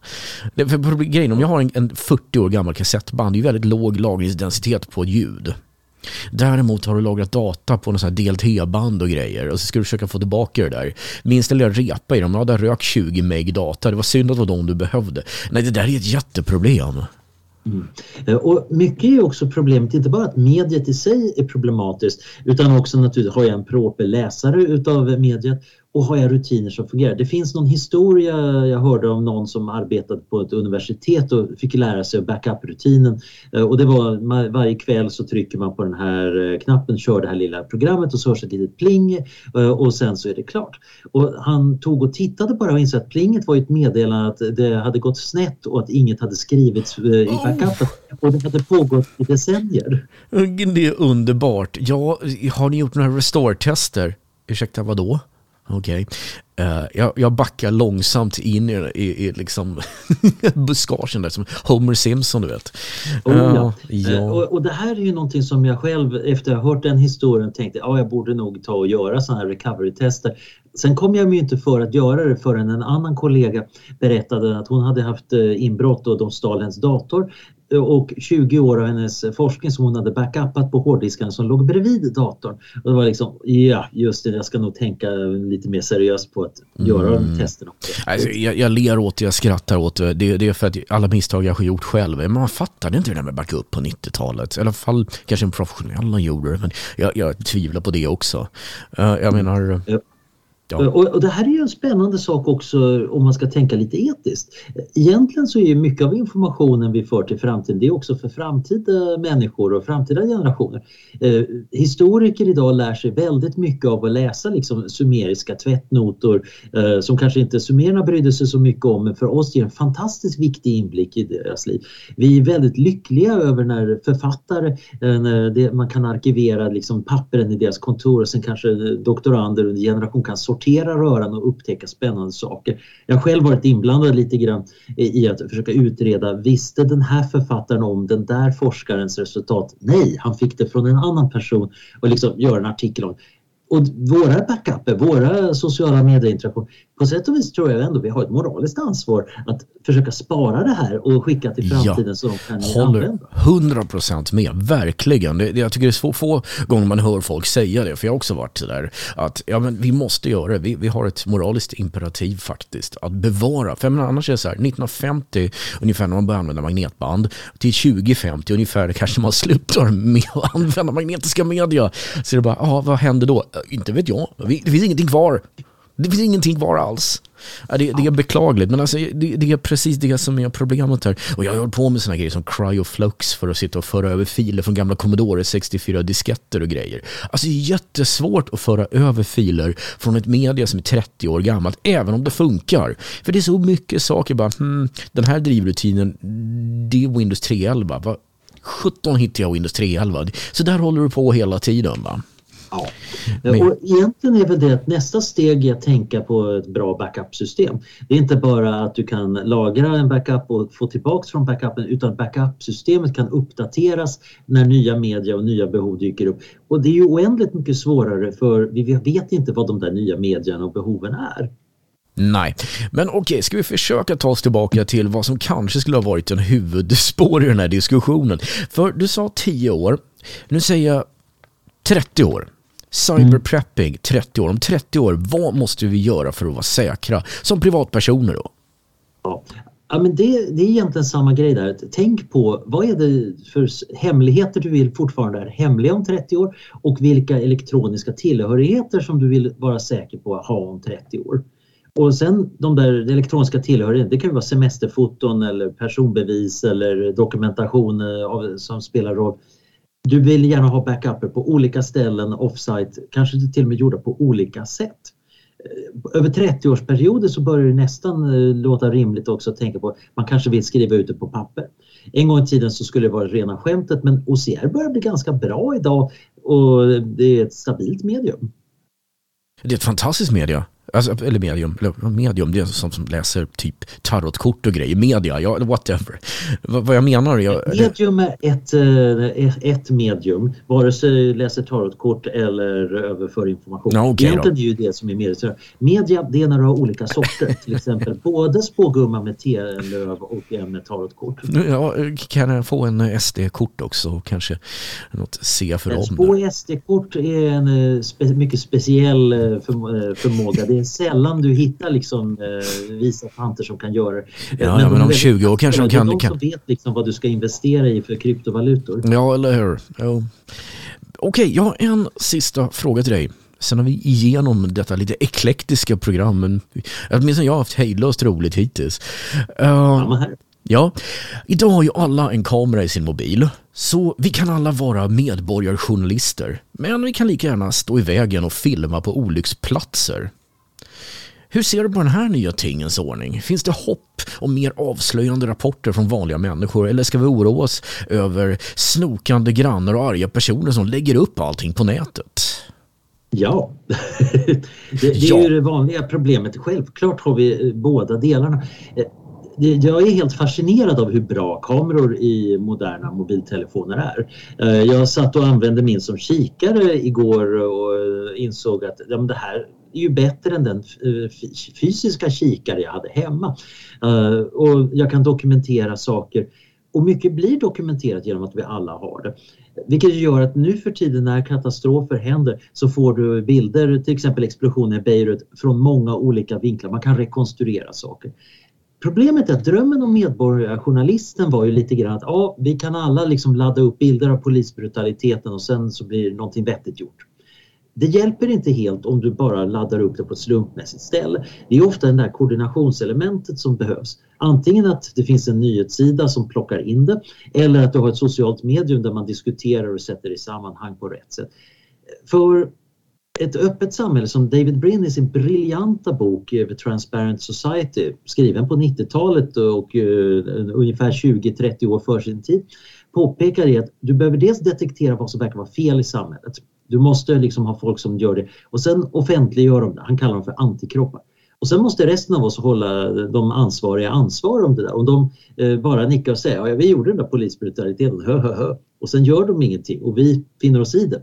Det, för grejen, om jag har en, en 40 år gammal kassettband, det är väldigt låg lagringsdensitet på ljud. Däremot har du lagrat data på något DLT-band och grejer och så ska du försöka få tillbaka det där. Minsta lilla repa i dem, ja där rök 20 meg data. Det var synd att det var de du behövde. Nej, det där är ett jätteproblem. Mm. Eh, och mycket är också problemet, inte bara att mediet i sig är problematiskt utan också naturligtvis har jag en proper läsare utav mediet och har jag rutiner som fungerar? Det finns någon historia jag hörde om någon som arbetade på ett universitet och fick lära sig backup-rutinen eh, och det var varje kväll så trycker man på den här eh, knappen, kör det här lilla programmet och så hörs ett litet pling eh, och sen så är det klart. Och han tog och tittade bara och insåg att plinget var ett meddelande att det hade gått snett och att inget hade skrivits i backupen och det hade pågått i decennier. Det är underbart. Ja, har ni gjort några restore-tester? Ursäkta, vad då? Okej. Okay. Uh, eh, jag, jag backar långsamt in i, i, i liksom buskagen där som Homer Simpson du vet. Oh, ja. ja. Uh, och, och, det här är ju någonting som jag själv efter att ha hört den historien tänkte ja, jag borde nog ta och göra sådana här recovery-tester. Sen kom jag mig inte för att göra det förrän en annan kollega berättade att hon hade haft inbrott och de stal hennes dator och 20 år av hennes forskning som hon hade backupat på hårddiskarna som låg bredvid datorn. Och det var liksom, ja just det, jag ska nog tänka lite mer seriöst på att göra mm. de testerna. Alltså, jag, jag ler åt det, jag skrattar åt det. det. Det är för att alla misstag jag har gjort själv. Men man fattade inte det där med backup på 90-talet. I alla fall kanske en professionella gjorde det, men jag, jag tvivlar på det också. Uh, jag menar... Ja. Ja. Eh, och, och, det här är ju en spännande sak också om man ska tänka lite etiskt. Egentligen så är ju mycket av informationen vi för till framtiden, det är också för framtida människor och framtida generationer. Eh, historiker idag lär sig väldigt mycket av att läsa liksom sumeriska tvättnotor eh, som kanske inte sumererna brydde sig så mycket om men för oss ger en fantastiskt viktig inblick i deras liv. Vi är väldigt lyckliga över när författare, eh, när det, man kan arkivera liksom pappren i deras kontor och sen kanske doktorander under generation kan sortera sortera röran och upptäcka spännande saker. Jag har själv varit inblandad lite grann i att försöka utreda, visste den här författaren om den där forskarens resultat? Nej, han fick det från en annan person och liksom göra en artikel om och våra backuper, våra sociala medieinteraktioner, på sätt och vis tror jag ändå vi har ett moraliskt ansvar att försöka spara det här och skicka till framtiden ja, så de kan håller använda. 100 procent med, verkligen. Det, jag tycker det är så få gånger man hör folk säga det, för jag har också varit där att ja, men vi måste göra det. Vi, vi har ett moraliskt imperativ faktiskt att bevara. För menar, annars är det så här, 1950 ungefär när man började använda magnetband, till 2050 ungefär kanske man slutar med att använda magnetiska media. Så det är bara, ja vad händer då? Inte vet jag. Det finns ingenting kvar. Det finns ingenting kvar alls. Det, det är beklagligt, men alltså, det, det, är precis det som är problemet här. Och jag har hållit på med såna grejer som cryoflux för att sitta och föra över filer från gamla Commodore 64 disketter och grejer. Alltså det är jättesvårt att föra över filer från ett media som är 30 år gammalt, även om det funkar. För det är så mycket saker bara, hmm, den här drivrutinen, det är Windows 3.11. Vad 17 hittar jag Windows 3.11. Så där håller du på hela tiden. Va? Ja. Men... Och egentligen är väl det att nästa steg är att tänka på ett bra backup-system. Det är inte bara att du kan lagra en backup och få tillbaks från backupen utan backup-systemet kan uppdateras när nya media och nya behov dyker upp. Och det är ju oändligt mycket svårare för vi vet inte vad de där nya medierna och behoven är. Nej, men okej, ska vi försöka ta oss tillbaka till vad som kanske skulle ha varit en huvudspår i den här diskussionen. För du sa 10 år, nu säger jag 30 år. Cyberprepping, 30 år. Om 30 år, vad måste vi göra för att vara säkra som privatpersoner då? Ja. Ja, men det, det är egentligen samma grej där. Tänk på vad är det för hemligheter du vill fortfarande är hemliga om 30 år och vilka elektroniska tillhörigheter som du vill vara säker på att ha om 30 år. Och sen de där elektroniska tillhörigheterna, det kan vara semesterfoton eller personbevis eller dokumentation eh, av, som spelar roll. Du vill gärna ha backuper på olika ställen offsite, kanske till och med gjorda på olika sätt. Eh, över 30-årsperioder så börjar det nästan eh, låta rimligt också att tänka på man kanske vill skriva ut det på papper. En gång i tiden så skulle det vara rena skämtet men OCR börjar bli ganska bra idag och det är ett stabilt medium. Det är ett fantastiskt media. Alltså, eller medium, eller medium, det är som som läser typ tarotkort och grejer. Media, ja, whatever. V vad jag menar... Jag, medium är ett, eh, ett medium, vare sig läser tarotkort eller överför information. Ja, okay, Egentligen är ju det som är media. Media, det är när du har olika sorter. Till exempel både spågumma med telöv och en med tarotkort. Ja, kan jag få en SD-kort också? Kanske något C för om? Spå SD-kort är en eh, spe mycket speciell eh, förmåga. Det är sällan du hittar liksom eh, visa fanter som kan göra det. Ja, men, ja, men om 20 år kanske de kan... Det är de som vet liksom vad du ska investera i för kryptovalutor. Ja, eller hur. Ja. Okej, jag har en sista fråga till dig. Sen har vi igenom detta lite eklektiska program, men åtminstone jag har haft hejdlöst roligt hittills. Uh, ja, idag har ju alla en kamera i sin mobil, så vi kan alla vara medborgarjournalister. Men vi kan lika gärna stå i vägen och filma på olycksplatser. Hur ser du på den här nya tingens ordning? Finns det hopp om mer avslöjande rapporter från vanliga människor eller ska vi oroa oss över snokande grannar och arga personer som lägger upp allting på nätet? Ja, det, det är ja. ju det vanliga problemet. Självklart har vi eh, båda delarna. Eh, jag är helt fascinerad av hur bra kameror i moderna mobiltelefoner är. Eh, jag satt och använde min som kikare igår och insåg att ja, det här är ju bättre än den eh, fysiska kikare jag hade hemma. Eh, och jag kan dokumentera saker och mycket blir dokumenterat genom att vi alla har det. Vilket gör att nu för tiden när katastrofer händer så får du bilder, till exempel explosionen i Beirut, från många olika vinklar. Man kan rekonstruera saker. Problemet är att drömmen om medborgarjournalisten var ju lite grann att ja, vi kan alla liksom ladda upp bilder av polisbrutaliteten och sen så blir någonting vettigt gjort det hjälper inte helt om du bara laddar upp det på ett slumpmässigt ställe. Det är ofta det där koordinationselementet som behövs. Antingen att det finns en nyhetssida som plockar in det eller att du har ett socialt medium där man diskuterar och sätter det i sammanhang på rätt sätt. För ett öppet samhälle som David Brin i sin briljanta bok eh, The Transparent Society skriven på 90-talet och eh, ungefär 20-30 år för sin tid påpekar är att du behöver dels detektera vad som verkar vara fel i samhället. Du måste liksom ha folk som gör det och sen offentliggör de det. Han kallar dem för antikroppar. Och sen måste resten av oss hålla de ansvariga ansvar om det där. Om de eh, bara nickar och säger ja, vi gjorde den där polisbrutaliteten, hö, hö, hö. och sen gör de ingenting och vi finner oss i det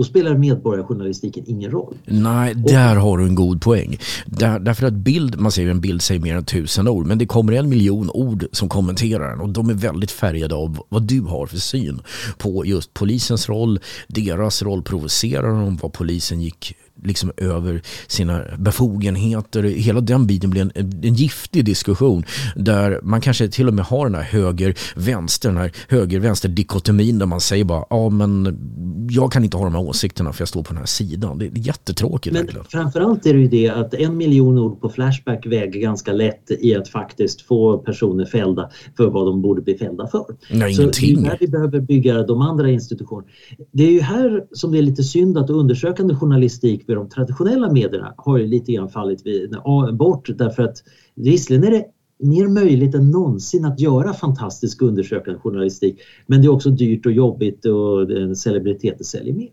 då spelar medborgarjournalistiken ingen roll. Nej, där och, har du en god poäng. Där, därför att bild, man säger en bild säger mer än tusen ord, men det kommer en miljon ord som kommenterar den och de är väldigt färgade av vad du har för syn på just polisens roll, deras roll, provocerar de, vad polisen gick liksom över sina befogenheter. Hela den biten blir en, en giftig diskussion där man kanske till och med har den här höger-vänster, den här höger-vänster-dikotomin där man säger bara ja men jag kan inte ha de här åsikterna för jag står på den här sidan. Det är jättetråkigt. Men verkligen. framförallt är det ju det att en miljon ord på Flashback väger ganska lätt i att faktiskt få personer fällda för vad de borde bli fällda för. Nej, Så ingenting. det är här vi behöver bygga de andra institutionerna. Det är ju här som det är lite synd att undersökande journalistik med de traditionella medierna har ju lite grann fallit vid, bort därför att visserligen är det mer möjligt än någonsin att göra fantastisk undersökande journalistik men det är också dyrt och jobbigt och celebriteter säljer mer.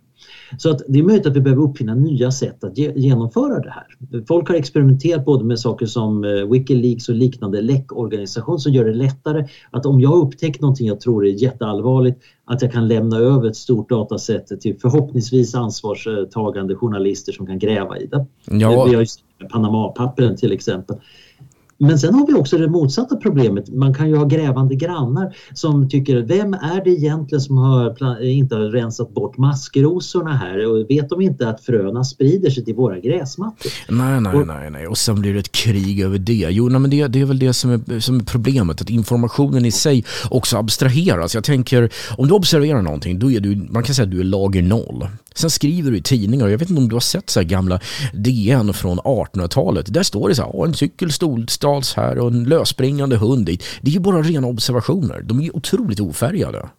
Så att det är möjligt att vi behöver uppfinna nya sätt att ge genomföra det här. Folk har experimenterat både med saker som eh, Wikileaks och liknande läckorganisation som gör det lättare att om jag upptäcker någonting jag tror är jätteallvarligt att jag kan lämna över ett stort dataset till förhoppningsvis ansvarstagande journalister som kan gräva i det. Ja. Vi har ju Panama-pappren till exempel. Men sen har vi också det motsatta problemet. Man kan ju ha grävande grannar som tycker, vem är det egentligen som har, inte har rensat bort maskrosorna här? Och vet de inte att fröna sprider sig till våra gräsmattor? Nej, nej, och, nej, nej. Och sen blir det ett krig över det. Jo, nej, men det, det är väl det som är, som är problemet, att informationen i sig också abstraheras. Jag tänker, om du observerar någonting, då är du, man kan säga att du är lager noll. Sen skriver du i tidningar, jag vet inte om du har sett så gamla DN från 1800-talet. Där står det så här, en cykel stals här och en lösspringande hund dit. Det är ju bara rena observationer. De är otroligt ofärgade.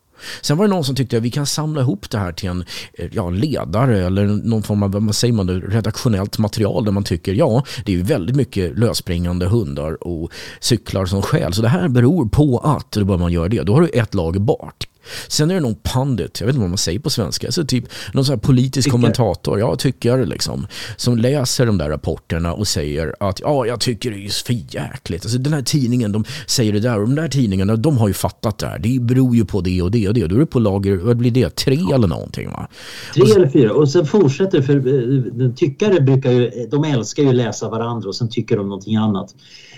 Sen var det någon som tyckte att vi kan samla ihop det här till en eh, ja, ledare eller någon form av vad säger man, redaktionellt material där man tycker ja, det är ju väldigt mycket lösspringande hundar och cyklar som skäl. Så det här beror på att, då bör man göra det. Då har du ett lager bort. Sen är det någon pandit, jag vet inte vad man säger på svenska, alltså typ någon sån här politisk tycker. kommentator, ja tycker liksom, som läser de där rapporterna och säger att ja, jag tycker det är för jäkligt. Alltså den här tidningen, de säger det där och de där tidningarna, de har ju fattat det här. Det beror ju på det och det och det. Då är det på lager, vad blir det, tre eller någonting va? Tre så, eller fyra och sen fortsätter för eh, tyckare brukar ju, de älskar ju läsa varandra och sen tycker de någonting annat.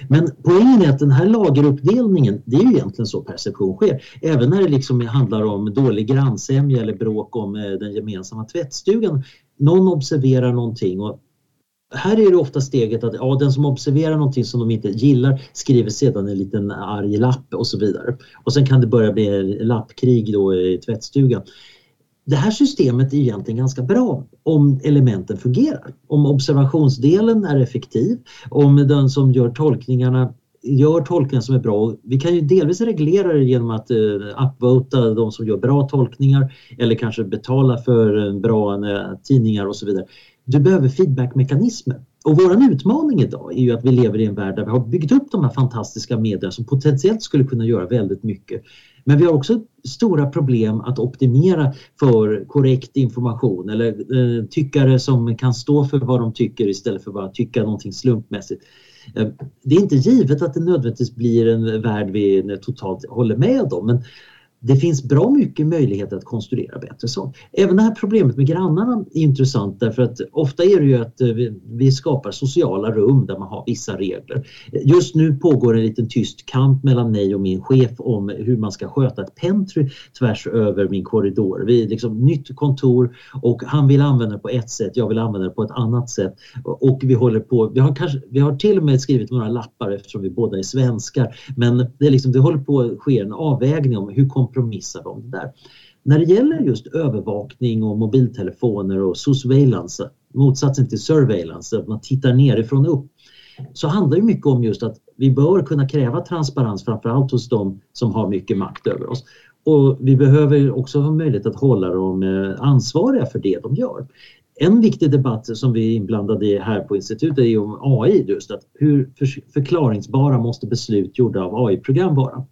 Men poängen är att den här lageruppdelningen, det är ju egentligen så perception sker. Även när det liksom handlar om dålig grannsämja eller bråk om eh, den gemensamma tvättstugan. Någon observerar någonting och här är det ofta steget att ja, den som observerar någonting som de inte gillar skriver sedan en liten arg lapp och så vidare. Och sen kan det börja bli lappkrig då i tvättstugan. Det här systemet är egentligen ganska bra om elementen fungerar. Om observationsdelen är effektiv, om den som gör tolkningarna gör tolkningar som är bra. Vi kan ju delvis reglera det genom att eh, upvota de som gör bra tolkningar eller kanske betala för eh, bra eh, tidningar och så vidare. Du behöver feedbackmekanismer. Och vår utmaning idag är ju att vi lever i en värld där vi har byggt upp de här fantastiska medierna som potentiellt skulle kunna göra väldigt mycket. Men vi har också stora problem att optimera för korrekt information eller eh, tyckare som kan stå för vad de tycker istället för att tycka någonting slumpmässigt. Eh, det är inte givet att det nödvändigtvis blir en värld vi eh, totalt håller med om men det finns bra mycket möjligheter att konstruera bättre sånt. Även det här problemet med grannarna är intressant därför att ofta är det ju att eh, vi, skapar sociala rum där man har vissa regler. Just nu pågår en liten tyst kamp mellan mig och min chef om hur man ska sköta ett pentry tvärs över min korridor. Vi är liksom nytt kontor och han vill använda det på ett sätt, jag vill använda det på ett annat sätt. Och vi håller på, vi har, kanske, vi har till och med skrivit några lappar eftersom vi båda är svenskar men det, är liksom, det håller på att ske en avvägning om hur kompromissar det där. När det gäller just övervakning och mobiltelefoner och surveillance, motsatsen till surveillance, att man tittar nerifrån och upp, så handlar det mycket om just att vi bör kunna kräva transparens framförallt hos de som har mycket makt över oss. Och vi behöver också ha möjlighet att hålla dem eh, ansvariga för det de gör. En viktig debatt som vi är inblandade i här på institutet är om AI just att hur förklaringsbara måste beslut gjorda av AI-program vara?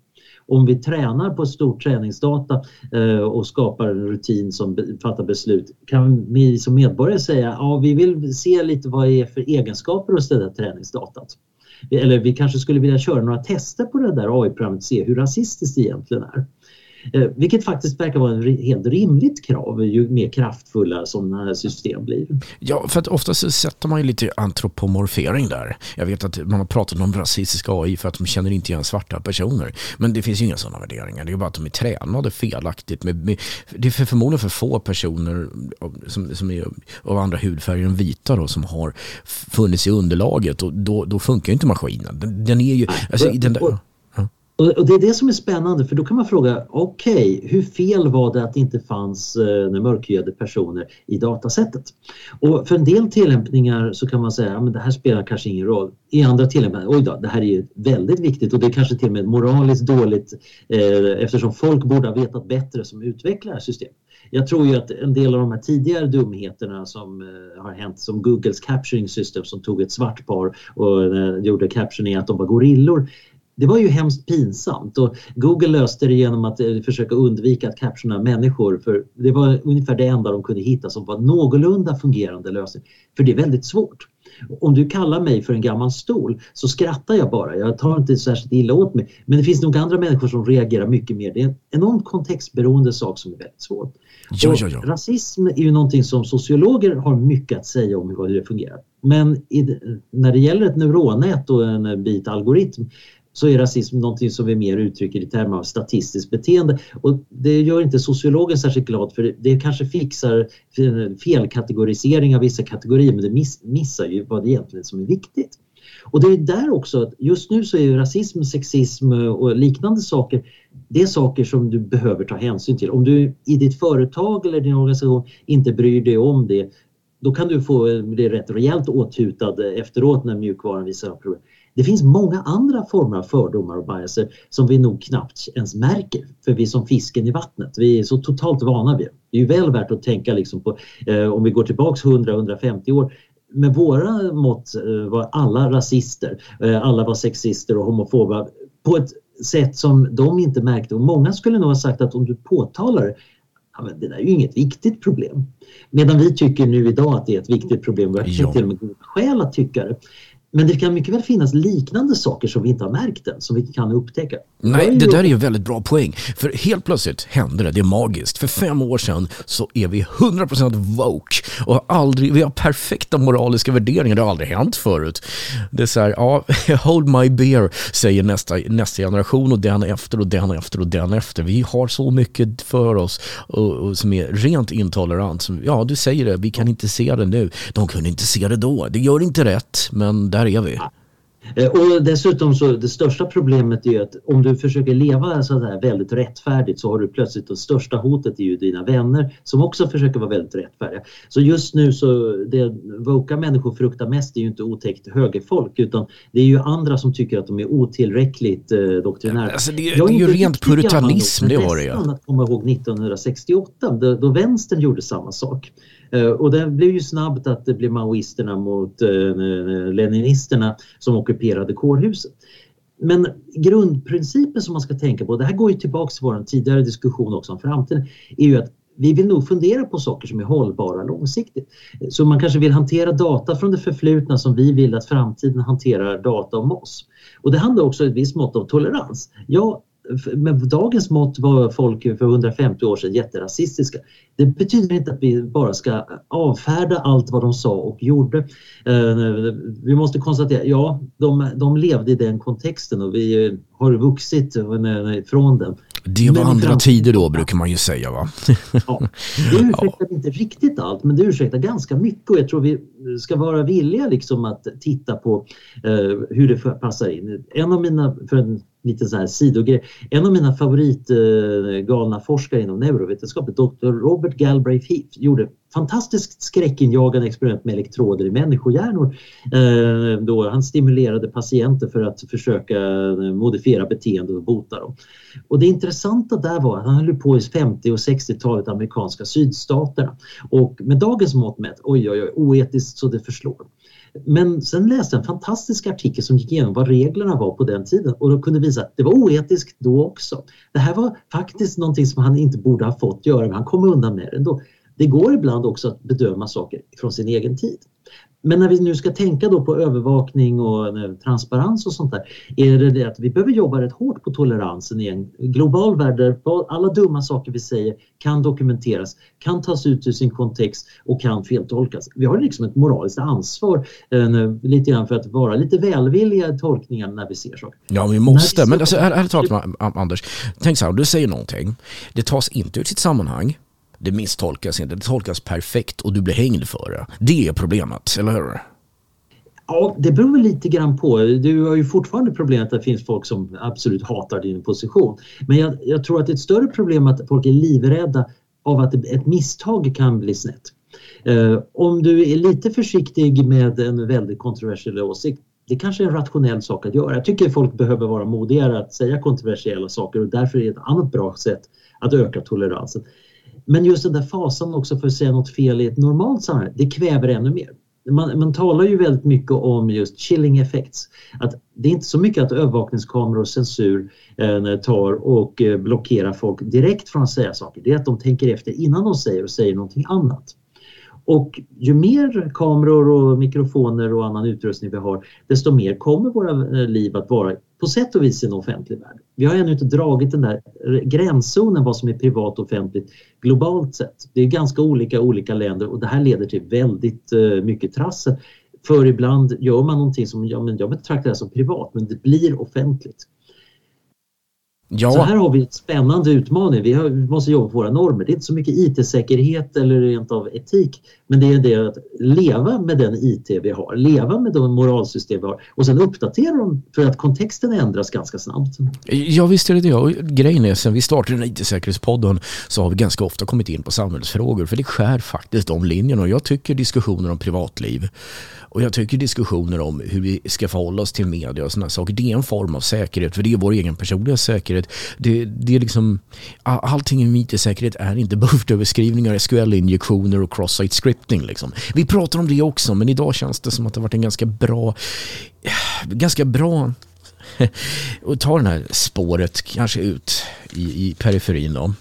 Om vi tränar på stor träningsdata eh, och skapar en rutin som fattar beslut kan vi som medborgare säga ja vi vill se lite vad det är för egenskaper hos det där träningsdatat. Eller vi kanske skulle vilja köra några tester på det där AI-programmet och se hur rasistiskt det egentligen är. Eh, vilket faktiskt verkar vara ett helt rimligt krav ju mer kraftfulla sådana system blir. Ja, för att oftast sätter man ju lite antropomorfering där. Jag vet att man har pratat om rasistisk AI för att de känner inte igen svarta personer. Men det finns ju inga sådana värderingar. Det är bara att de är tränade felaktigt. Med, med, det är för förmodligen för få personer som, som är av andra hudfärger än vita då, som har funnits i underlaget och då, då funkar ju inte maskinen. Den, den är ju... Alltså, den där, och det är det som är spännande för då kan man fråga, okej, okay, hur fel var det att det inte fanns eh, mörkhyade personer i datasättet? Och för en del tillämpningar så kan man säga, att det här spelar kanske ingen roll. I andra tillämpningar, oj då, det här är ju väldigt viktigt och det är kanske till och med moraliskt dåligt eh, eftersom folk borde ha vetat bättre som utvecklar system. Jag tror ju att en del av de här tidigare dumheterna som eh, har hänt som Googles capturing system som tog ett svart par och eh, gjorde captioning att de var gorillor det var ju hemskt pinsamt och Google löste det genom att eh, försöka undvika att captiona människor för det var ungefär det enda de kunde hitta som var någorlunda fungerande lösning. För det är väldigt svårt. Om du kallar mig för en gammal stol så skrattar jag bara. Jag tar inte särskilt illa åt mig. Men det finns nog andra människor som reagerar mycket mer. Det är en enormt kontextberoende sak som är väldigt svår. Ja, ja, ja. Rasism är ju någonting som sociologer har mycket att säga om hur det fungerar. Men i, när det gäller ett neuronnät och en bit algoritm så är rasism någonting som vi mer uttrycker i termer av statistiskt beteende. Och det gör inte sociologen särskilt glad för det kanske fixar felkategorisering av vissa kategorier men det miss, missar ju vad det egentligen som är viktigt. Och det är där också att just nu så är rasism, sexism och liknande saker det är saker som du behöver ta hänsyn till. Om du i ditt företag eller din organisation inte bryr dig om det då kan du få bli rätt rejält åthutad efteråt när mjukvaran visar upp problem. Det finns många andra former av fördomar och biaser som vi nog knappt ens märker. För vi är som fisken i vattnet. Vi är så totalt vana vid det. Det är ju väl värt att tänka liksom på, eh, om vi går tillbaks 100-150 år, med våra mått eh, var alla rasister, eh, alla var sexister och homofoba på ett sätt som de inte märkte. Och många skulle nog ha sagt att om du påtalar det, ja, det där är ju inget viktigt problem. Medan vi tycker nu idag att det är ett viktigt problem. Vi har ja. till och med skäl att tycka det. Men det kan mycket väl finnas liknande saker som vi inte har märkt än, som vi kan upptäcka. Nej, det där är ju en väldigt bra poäng. För helt plötsligt händer det, det är magiskt. För fem år sedan så är vi 100% woke och aldrig, vi har perfekta moraliska värderingar, det har aldrig hänt förut. Det är så här, ja, hold my beer, säger nästa, nästa generation och den efter och den efter och den efter. Vi har så mycket för oss och, och som är rent intolerant. Som, ja, du säger det, vi kan inte se det nu. De kunde inte se det då. Det gör inte rätt, men där är vi. Eh, och dessutom så det största problemet är att om du försöker leva så här väldigt rättfärdigt så har du plötsligt det största hotet är ju dina vänner som också försöker vara väldigt rättfärdiga. Så just nu så det voka människor fruktar mest är ju inte otäckt högerfolk utan det är ju andra som tycker att de är otillräckligt eh, doktrinära. Alltså det, det är ju rent puritanism det var det ja. att komma ihåg 1968 då, då vänstern gjorde samma sak. Eh, och det blev ju snabbt att det blev maoisterna mot eh, eh, leninisterna som ockuperade kårhuset. Men grundprincipen som man ska tänka på, det här går ju tillbaka till vår tidigare diskussion också om framtiden, är ju att vi vill nog fundera på saker som är hållbara långsiktigt. Så man kanske vill hantera data från det förflutna som vi vill att framtiden hanterar data om oss. Och det handlar också om ett visst mått av tolerans. Jag med dagens mått var folk för 150 år sedan jätterasistiska. Det betyder inte att vi bara ska avfärda allt vad de sa och gjorde. Eh, vi måste konstatera, ja, de, de levde i den kontexten och vi eh, har vuxit eh, från den. Det var andra tider då brukar man ju säga va? ja, det ursäktar ja. inte riktigt allt men det ursäktar ganska mycket och jag tror vi ska vara villiga liksom att titta på eh, hur det passar in. En av mina, för en liten här sidogrej, en av mina favoritgalna eh, forskare inom neurovetenskap, Dr. Robert Galbraith Heath, gjorde fantastiskt skräckinjagande experiment med elektroder i människohjärnor. Eh, då han stimulerade patienter för att försöka eh, modifiera beteende och bota dem. Och det intressanta där var att han höll på i 50 och 60-talet amerikanska sydstaterna och med dagens mått mätt, oj oj oj, oetiskt så det förslår. Men sen läste jag en fantastisk artikel som gick igenom vad reglerna var på den tiden och då kunde visa att det var oetiskt då också. Det här var faktiskt någonting som han inte borde ha fått göra men han kom undan med det ändå. Det går ibland också att bedöma saker från sin egen tid. Men när vi nu ska tänka då på övervakning och transparens och sånt där är det det att vi behöver jobba rätt hårt på toleransen i en global värld där alla dumma saker vi säger kan dokumenteras, kan tas ut ur sin kontext och kan feltolkas. Vi har liksom ett moraliskt ansvar eh, lite grann för att vara lite välvilliga i tolkningar när vi ser saker. Ja, vi måste. Vi men alltså, ärligt talat Anders, tänk så här, du säger någonting, det tas inte ut sitt sammanhang, det misstolkas inte, det tolkas perfekt och du blir hängd för det. Det är problemet, eller hur? Ja, det beror väl lite grann på. Du har ju fortfarande problemet att det finns folk som absolut hatar din position. Men jag, jag tror att det är ett större problem att folk är livrädda av att ett misstag kan bli snett. Eh, om du är lite försiktig med en väldigt kontroversiell åsikt det kanske är en rationell sak att göra. Jag tycker folk behöver vara modigare att säga kontroversiella saker och därför är det ett annat bra sätt att öka toleransen. Men just den där fasan också för att säga något fel i ett normalt samhälle, det kväver ännu mer. Man, man, talar ju väldigt mycket om just chilling effects. Att det är inte så mycket att övervakningskameror och censur eh, tar och eh, blockerar folk direkt från att säga saker. Det är att de tänker efter innan de säger och säger någonting annat. Och ju mer kameror och mikrofoner och annan utrustning vi har, desto mer kommer våra eh, liv att vara på sätt och vis en offentlig värld. Vi har ännu inte dragit den där gränszonen vad som är privat och offentligt globalt sett. Det är ganska olika olika länder och det här leder till väldigt eh, mycket trassel. För ibland gör man någonting som ja, men jag betraktar det som privat men det blir offentligt. Ja. Så här har vi en spännande utmaning. Vi, har, vi, måste jobba på våra normer. Det är inte så mycket IT-säkerhet eller rent av etik, men det är det att leva med den IT vi har, leva med de moralsystem vi har och sen uppdatera dem för att kontexten ändras ganska snabbt. Ja visst är det det. Och grejen är, sen vi startade den IT-säkerhetspodden så har vi ganska ofta kommit in på samhällsfrågor för det skär faktiskt de linjerna och jag tycker diskussioner om privatliv och jag tycker diskussioner om hur vi ska förhålla oss till media och sådana saker, det är en form av säkerhet för det är vår egen personliga säkerhet. Det, det är liksom, allting i IT-säkerhet är inte buffertöverskrivningar, SQL-injektioner och cross-site scripting. Liksom. Vi pratar om det också men idag känns det som att det varit en ganska bra, ganska bra och ta det här spåret kanske ut i, i periferin då.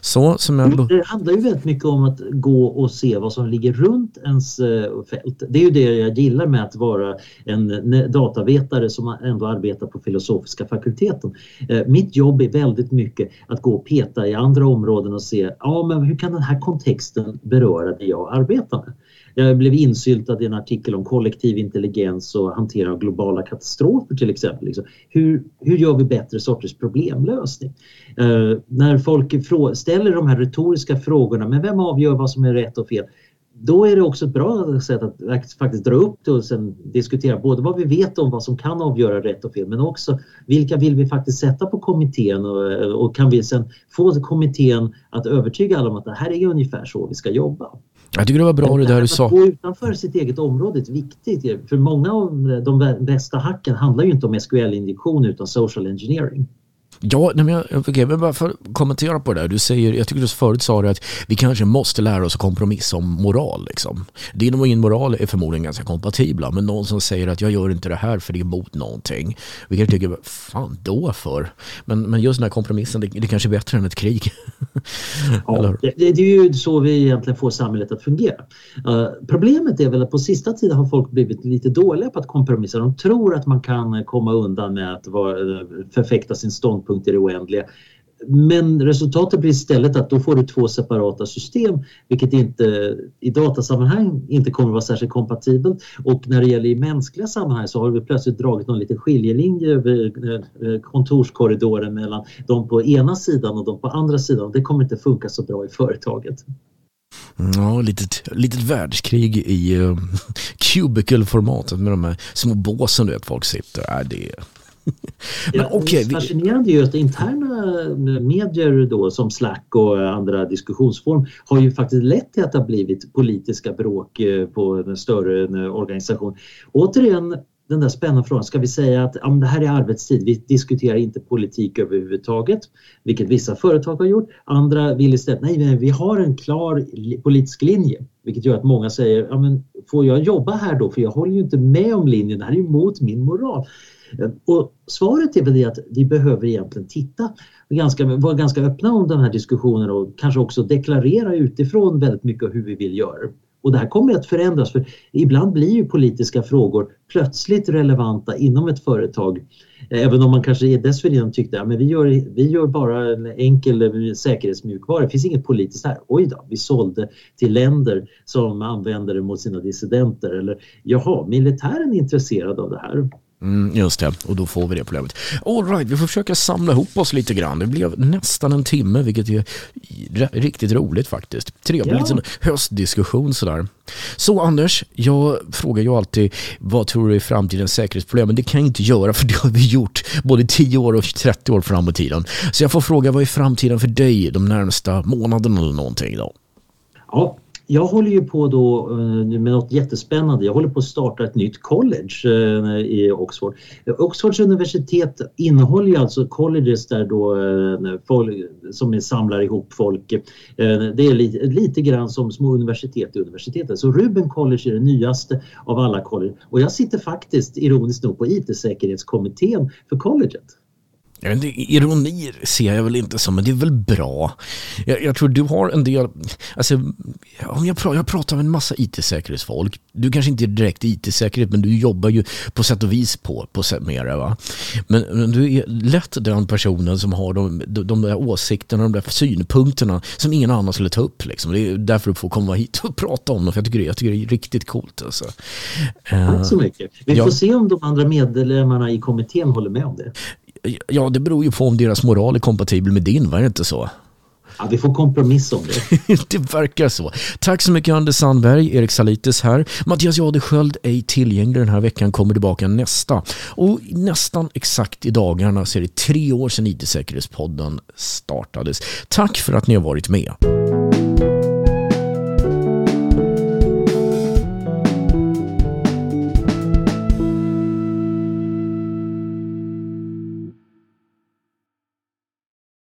Så, som jag... Det handlar ju väldigt mycket om att gå och se vad som ligger runt ens eh, fält. Det är ju det jag gillar med att vara en datavetare som ändå arbetar på filosofiska fakulteten. Eh, mitt jobb är väldigt mycket att gå och peta i andra områden och se ja, men hur kan den här kontexten beröra det jag arbetar med. Jag blev insyltad i en artikel om kollektiv intelligens och hantering av globala katastrofer till exempel. Liksom. Hur, hur gör vi bättre sorters problemlösning? Eh, när folk ställer de här retoriska frågorna, men vem avgör vad som är rätt och fel? Då är det också ett bra sätt att faktiskt dra upp det och sen diskutera både vad vi vet om vad som kan avgöra rätt och fel men också vilka vill vi faktiskt sätta på kommittén och, och kan vi sen få kommittén att övertyga alla om att det här är ungefär så vi ska jobba. Jag tycker det var bra det där du sa. Att gå utanför sitt eget område är viktigt. För många av de bästa hacken handlar ju inte om SQL-injektion utan social engineering. Ja, nej men jag, okay, men bara för att kommentera på det där. Du säger, jag tycker du förut sa det att vi kanske måste lära oss att kompromissa om moral. Liksom. Din och min moral är förmodligen ganska kompatibla, men någon som säger att jag gör inte det här för det är emot någonting. Vi kanske tycker, fan då för? Men, men just den här kompromissen, det, det kanske är bättre än ett krig. ja, det, det, är ju så vi egentligen får samhället att fungera. Uh, problemet är väl att på sista tiden har folk blivit lite dåliga på att kompromissa. De tror att man kan komma undan med att vara, förfäkta sin ståndpunkt ståndpunkt i det oändliga. men resultatet blir istället att då får du två separata system vilket inte i datasammanhang inte kommer att vara särskilt kompatibelt och när det gäller i mänskliga sammanhang så har vi plötsligt dragit någon liten skiljelinje över eh, kontorskorridoren mellan de på ena sidan och de på andra sidan. Det kommer inte funka så bra i företaget. Mm, ja, litet, litet världskrig i uh, cubicle-formatet med de här små båsen du vet folk sitter. Äh, det, Men, ja, okay, det fascinerande är ju att interna medier då som Slack och andra diskussionsform har ju faktiskt lett till att det har blivit politiska bråk eh, på en större eh, organisation. Återigen den där spännande frågan, ska vi säga att ja, det här är arbetstid, vi diskuterar inte politik överhuvudtaget, vilket vissa företag har gjort. Andra vill istället, nej vi har en klar politisk linje, vilket gör att många säger, ja men får jag jobba här då? För jag håller ju inte med om linjen, det här är ju mot min moral. Eh, och svaret är väl det att vi behöver egentligen titta, ganska, vara ganska öppna om den här diskussionen och kanske också deklarera utifrån väldigt mycket hur vi vill göra. Och det här kommer att förändras för ibland blir ju politiska frågor plötsligt relevanta inom ett företag. Eh, även om man kanske dessförinnan tyckte att ja, vi, gör, vi gör bara en enkel eh, säkerhetsmjukvara, det finns inget politiskt här. Oj då, vi sålde till länder som använder det mot sina dissidenter. Eller jaha, militären är intresserad av det här. Mm, just det, och då får vi det problemet. All right, vi får försöka samla ihop oss lite grann. Det blev nästan en timme, vilket är riktigt roligt faktiskt. Trevlig ja. liten höstdiskussion sådär. Så Anders, jag frågar ju alltid vad tror du är framtidens säkerhetsproblem? Men det kan jag inte göra för det har vi gjort både 10 år och 30 år fram i tiden. Så jag får fråga vad är framtiden för dig de närmsta månaderna eller någonting då? Ja, jag håller ju på då eh, med något jättespännande. Jag håller på att starta ett nytt college eh, i Oxford. Oxfords universitet innehåller ju alltså colleges där då eh, folk, som samlar ihop folk. Det är lite, lite grann som små universitet i universitetet. Så Ruben College är det nyaste av alla college och jag sitter faktiskt ironiskt nog på IT-säkerhetskommittén för colleget. Jag vet inte, ironi ser jag väl inte som, men det är väl bra. Jag, jag tror du har en del, alltså, om jag, pratar, jag pratar med en massa IT-säkerhetsfolk. Du kanske inte är direkt IT-säkerhet, men du jobbar ju på sätt och vis på, på med det. Va? Men, men, du är lätt den personen som har de, de, de där åsikterna, de där synpunkterna som ingen annan skulle ta upp. Liksom. Det är därför du får komma hit och prata om dem, för jag tycker det, jag tycker det är riktigt coolt. Alltså. Tack så mycket. Vi får ja. se om de andra medlemmarna i kommittén håller med om det. Ja, det beror ju på om deras moral är kompatibel med din, var det inte så? Ja, vi får kompromissa om det. det verkar så. Tack så mycket Anders Sandberg, Erik Salites här. Mattias Jadesköld är tillgänglig den här veckan, kommer tillbaka nästa. Och nästan exakt i dagarna så är det tre år sedan IT-säkerhetspodden startades. Tack för att ni har varit med.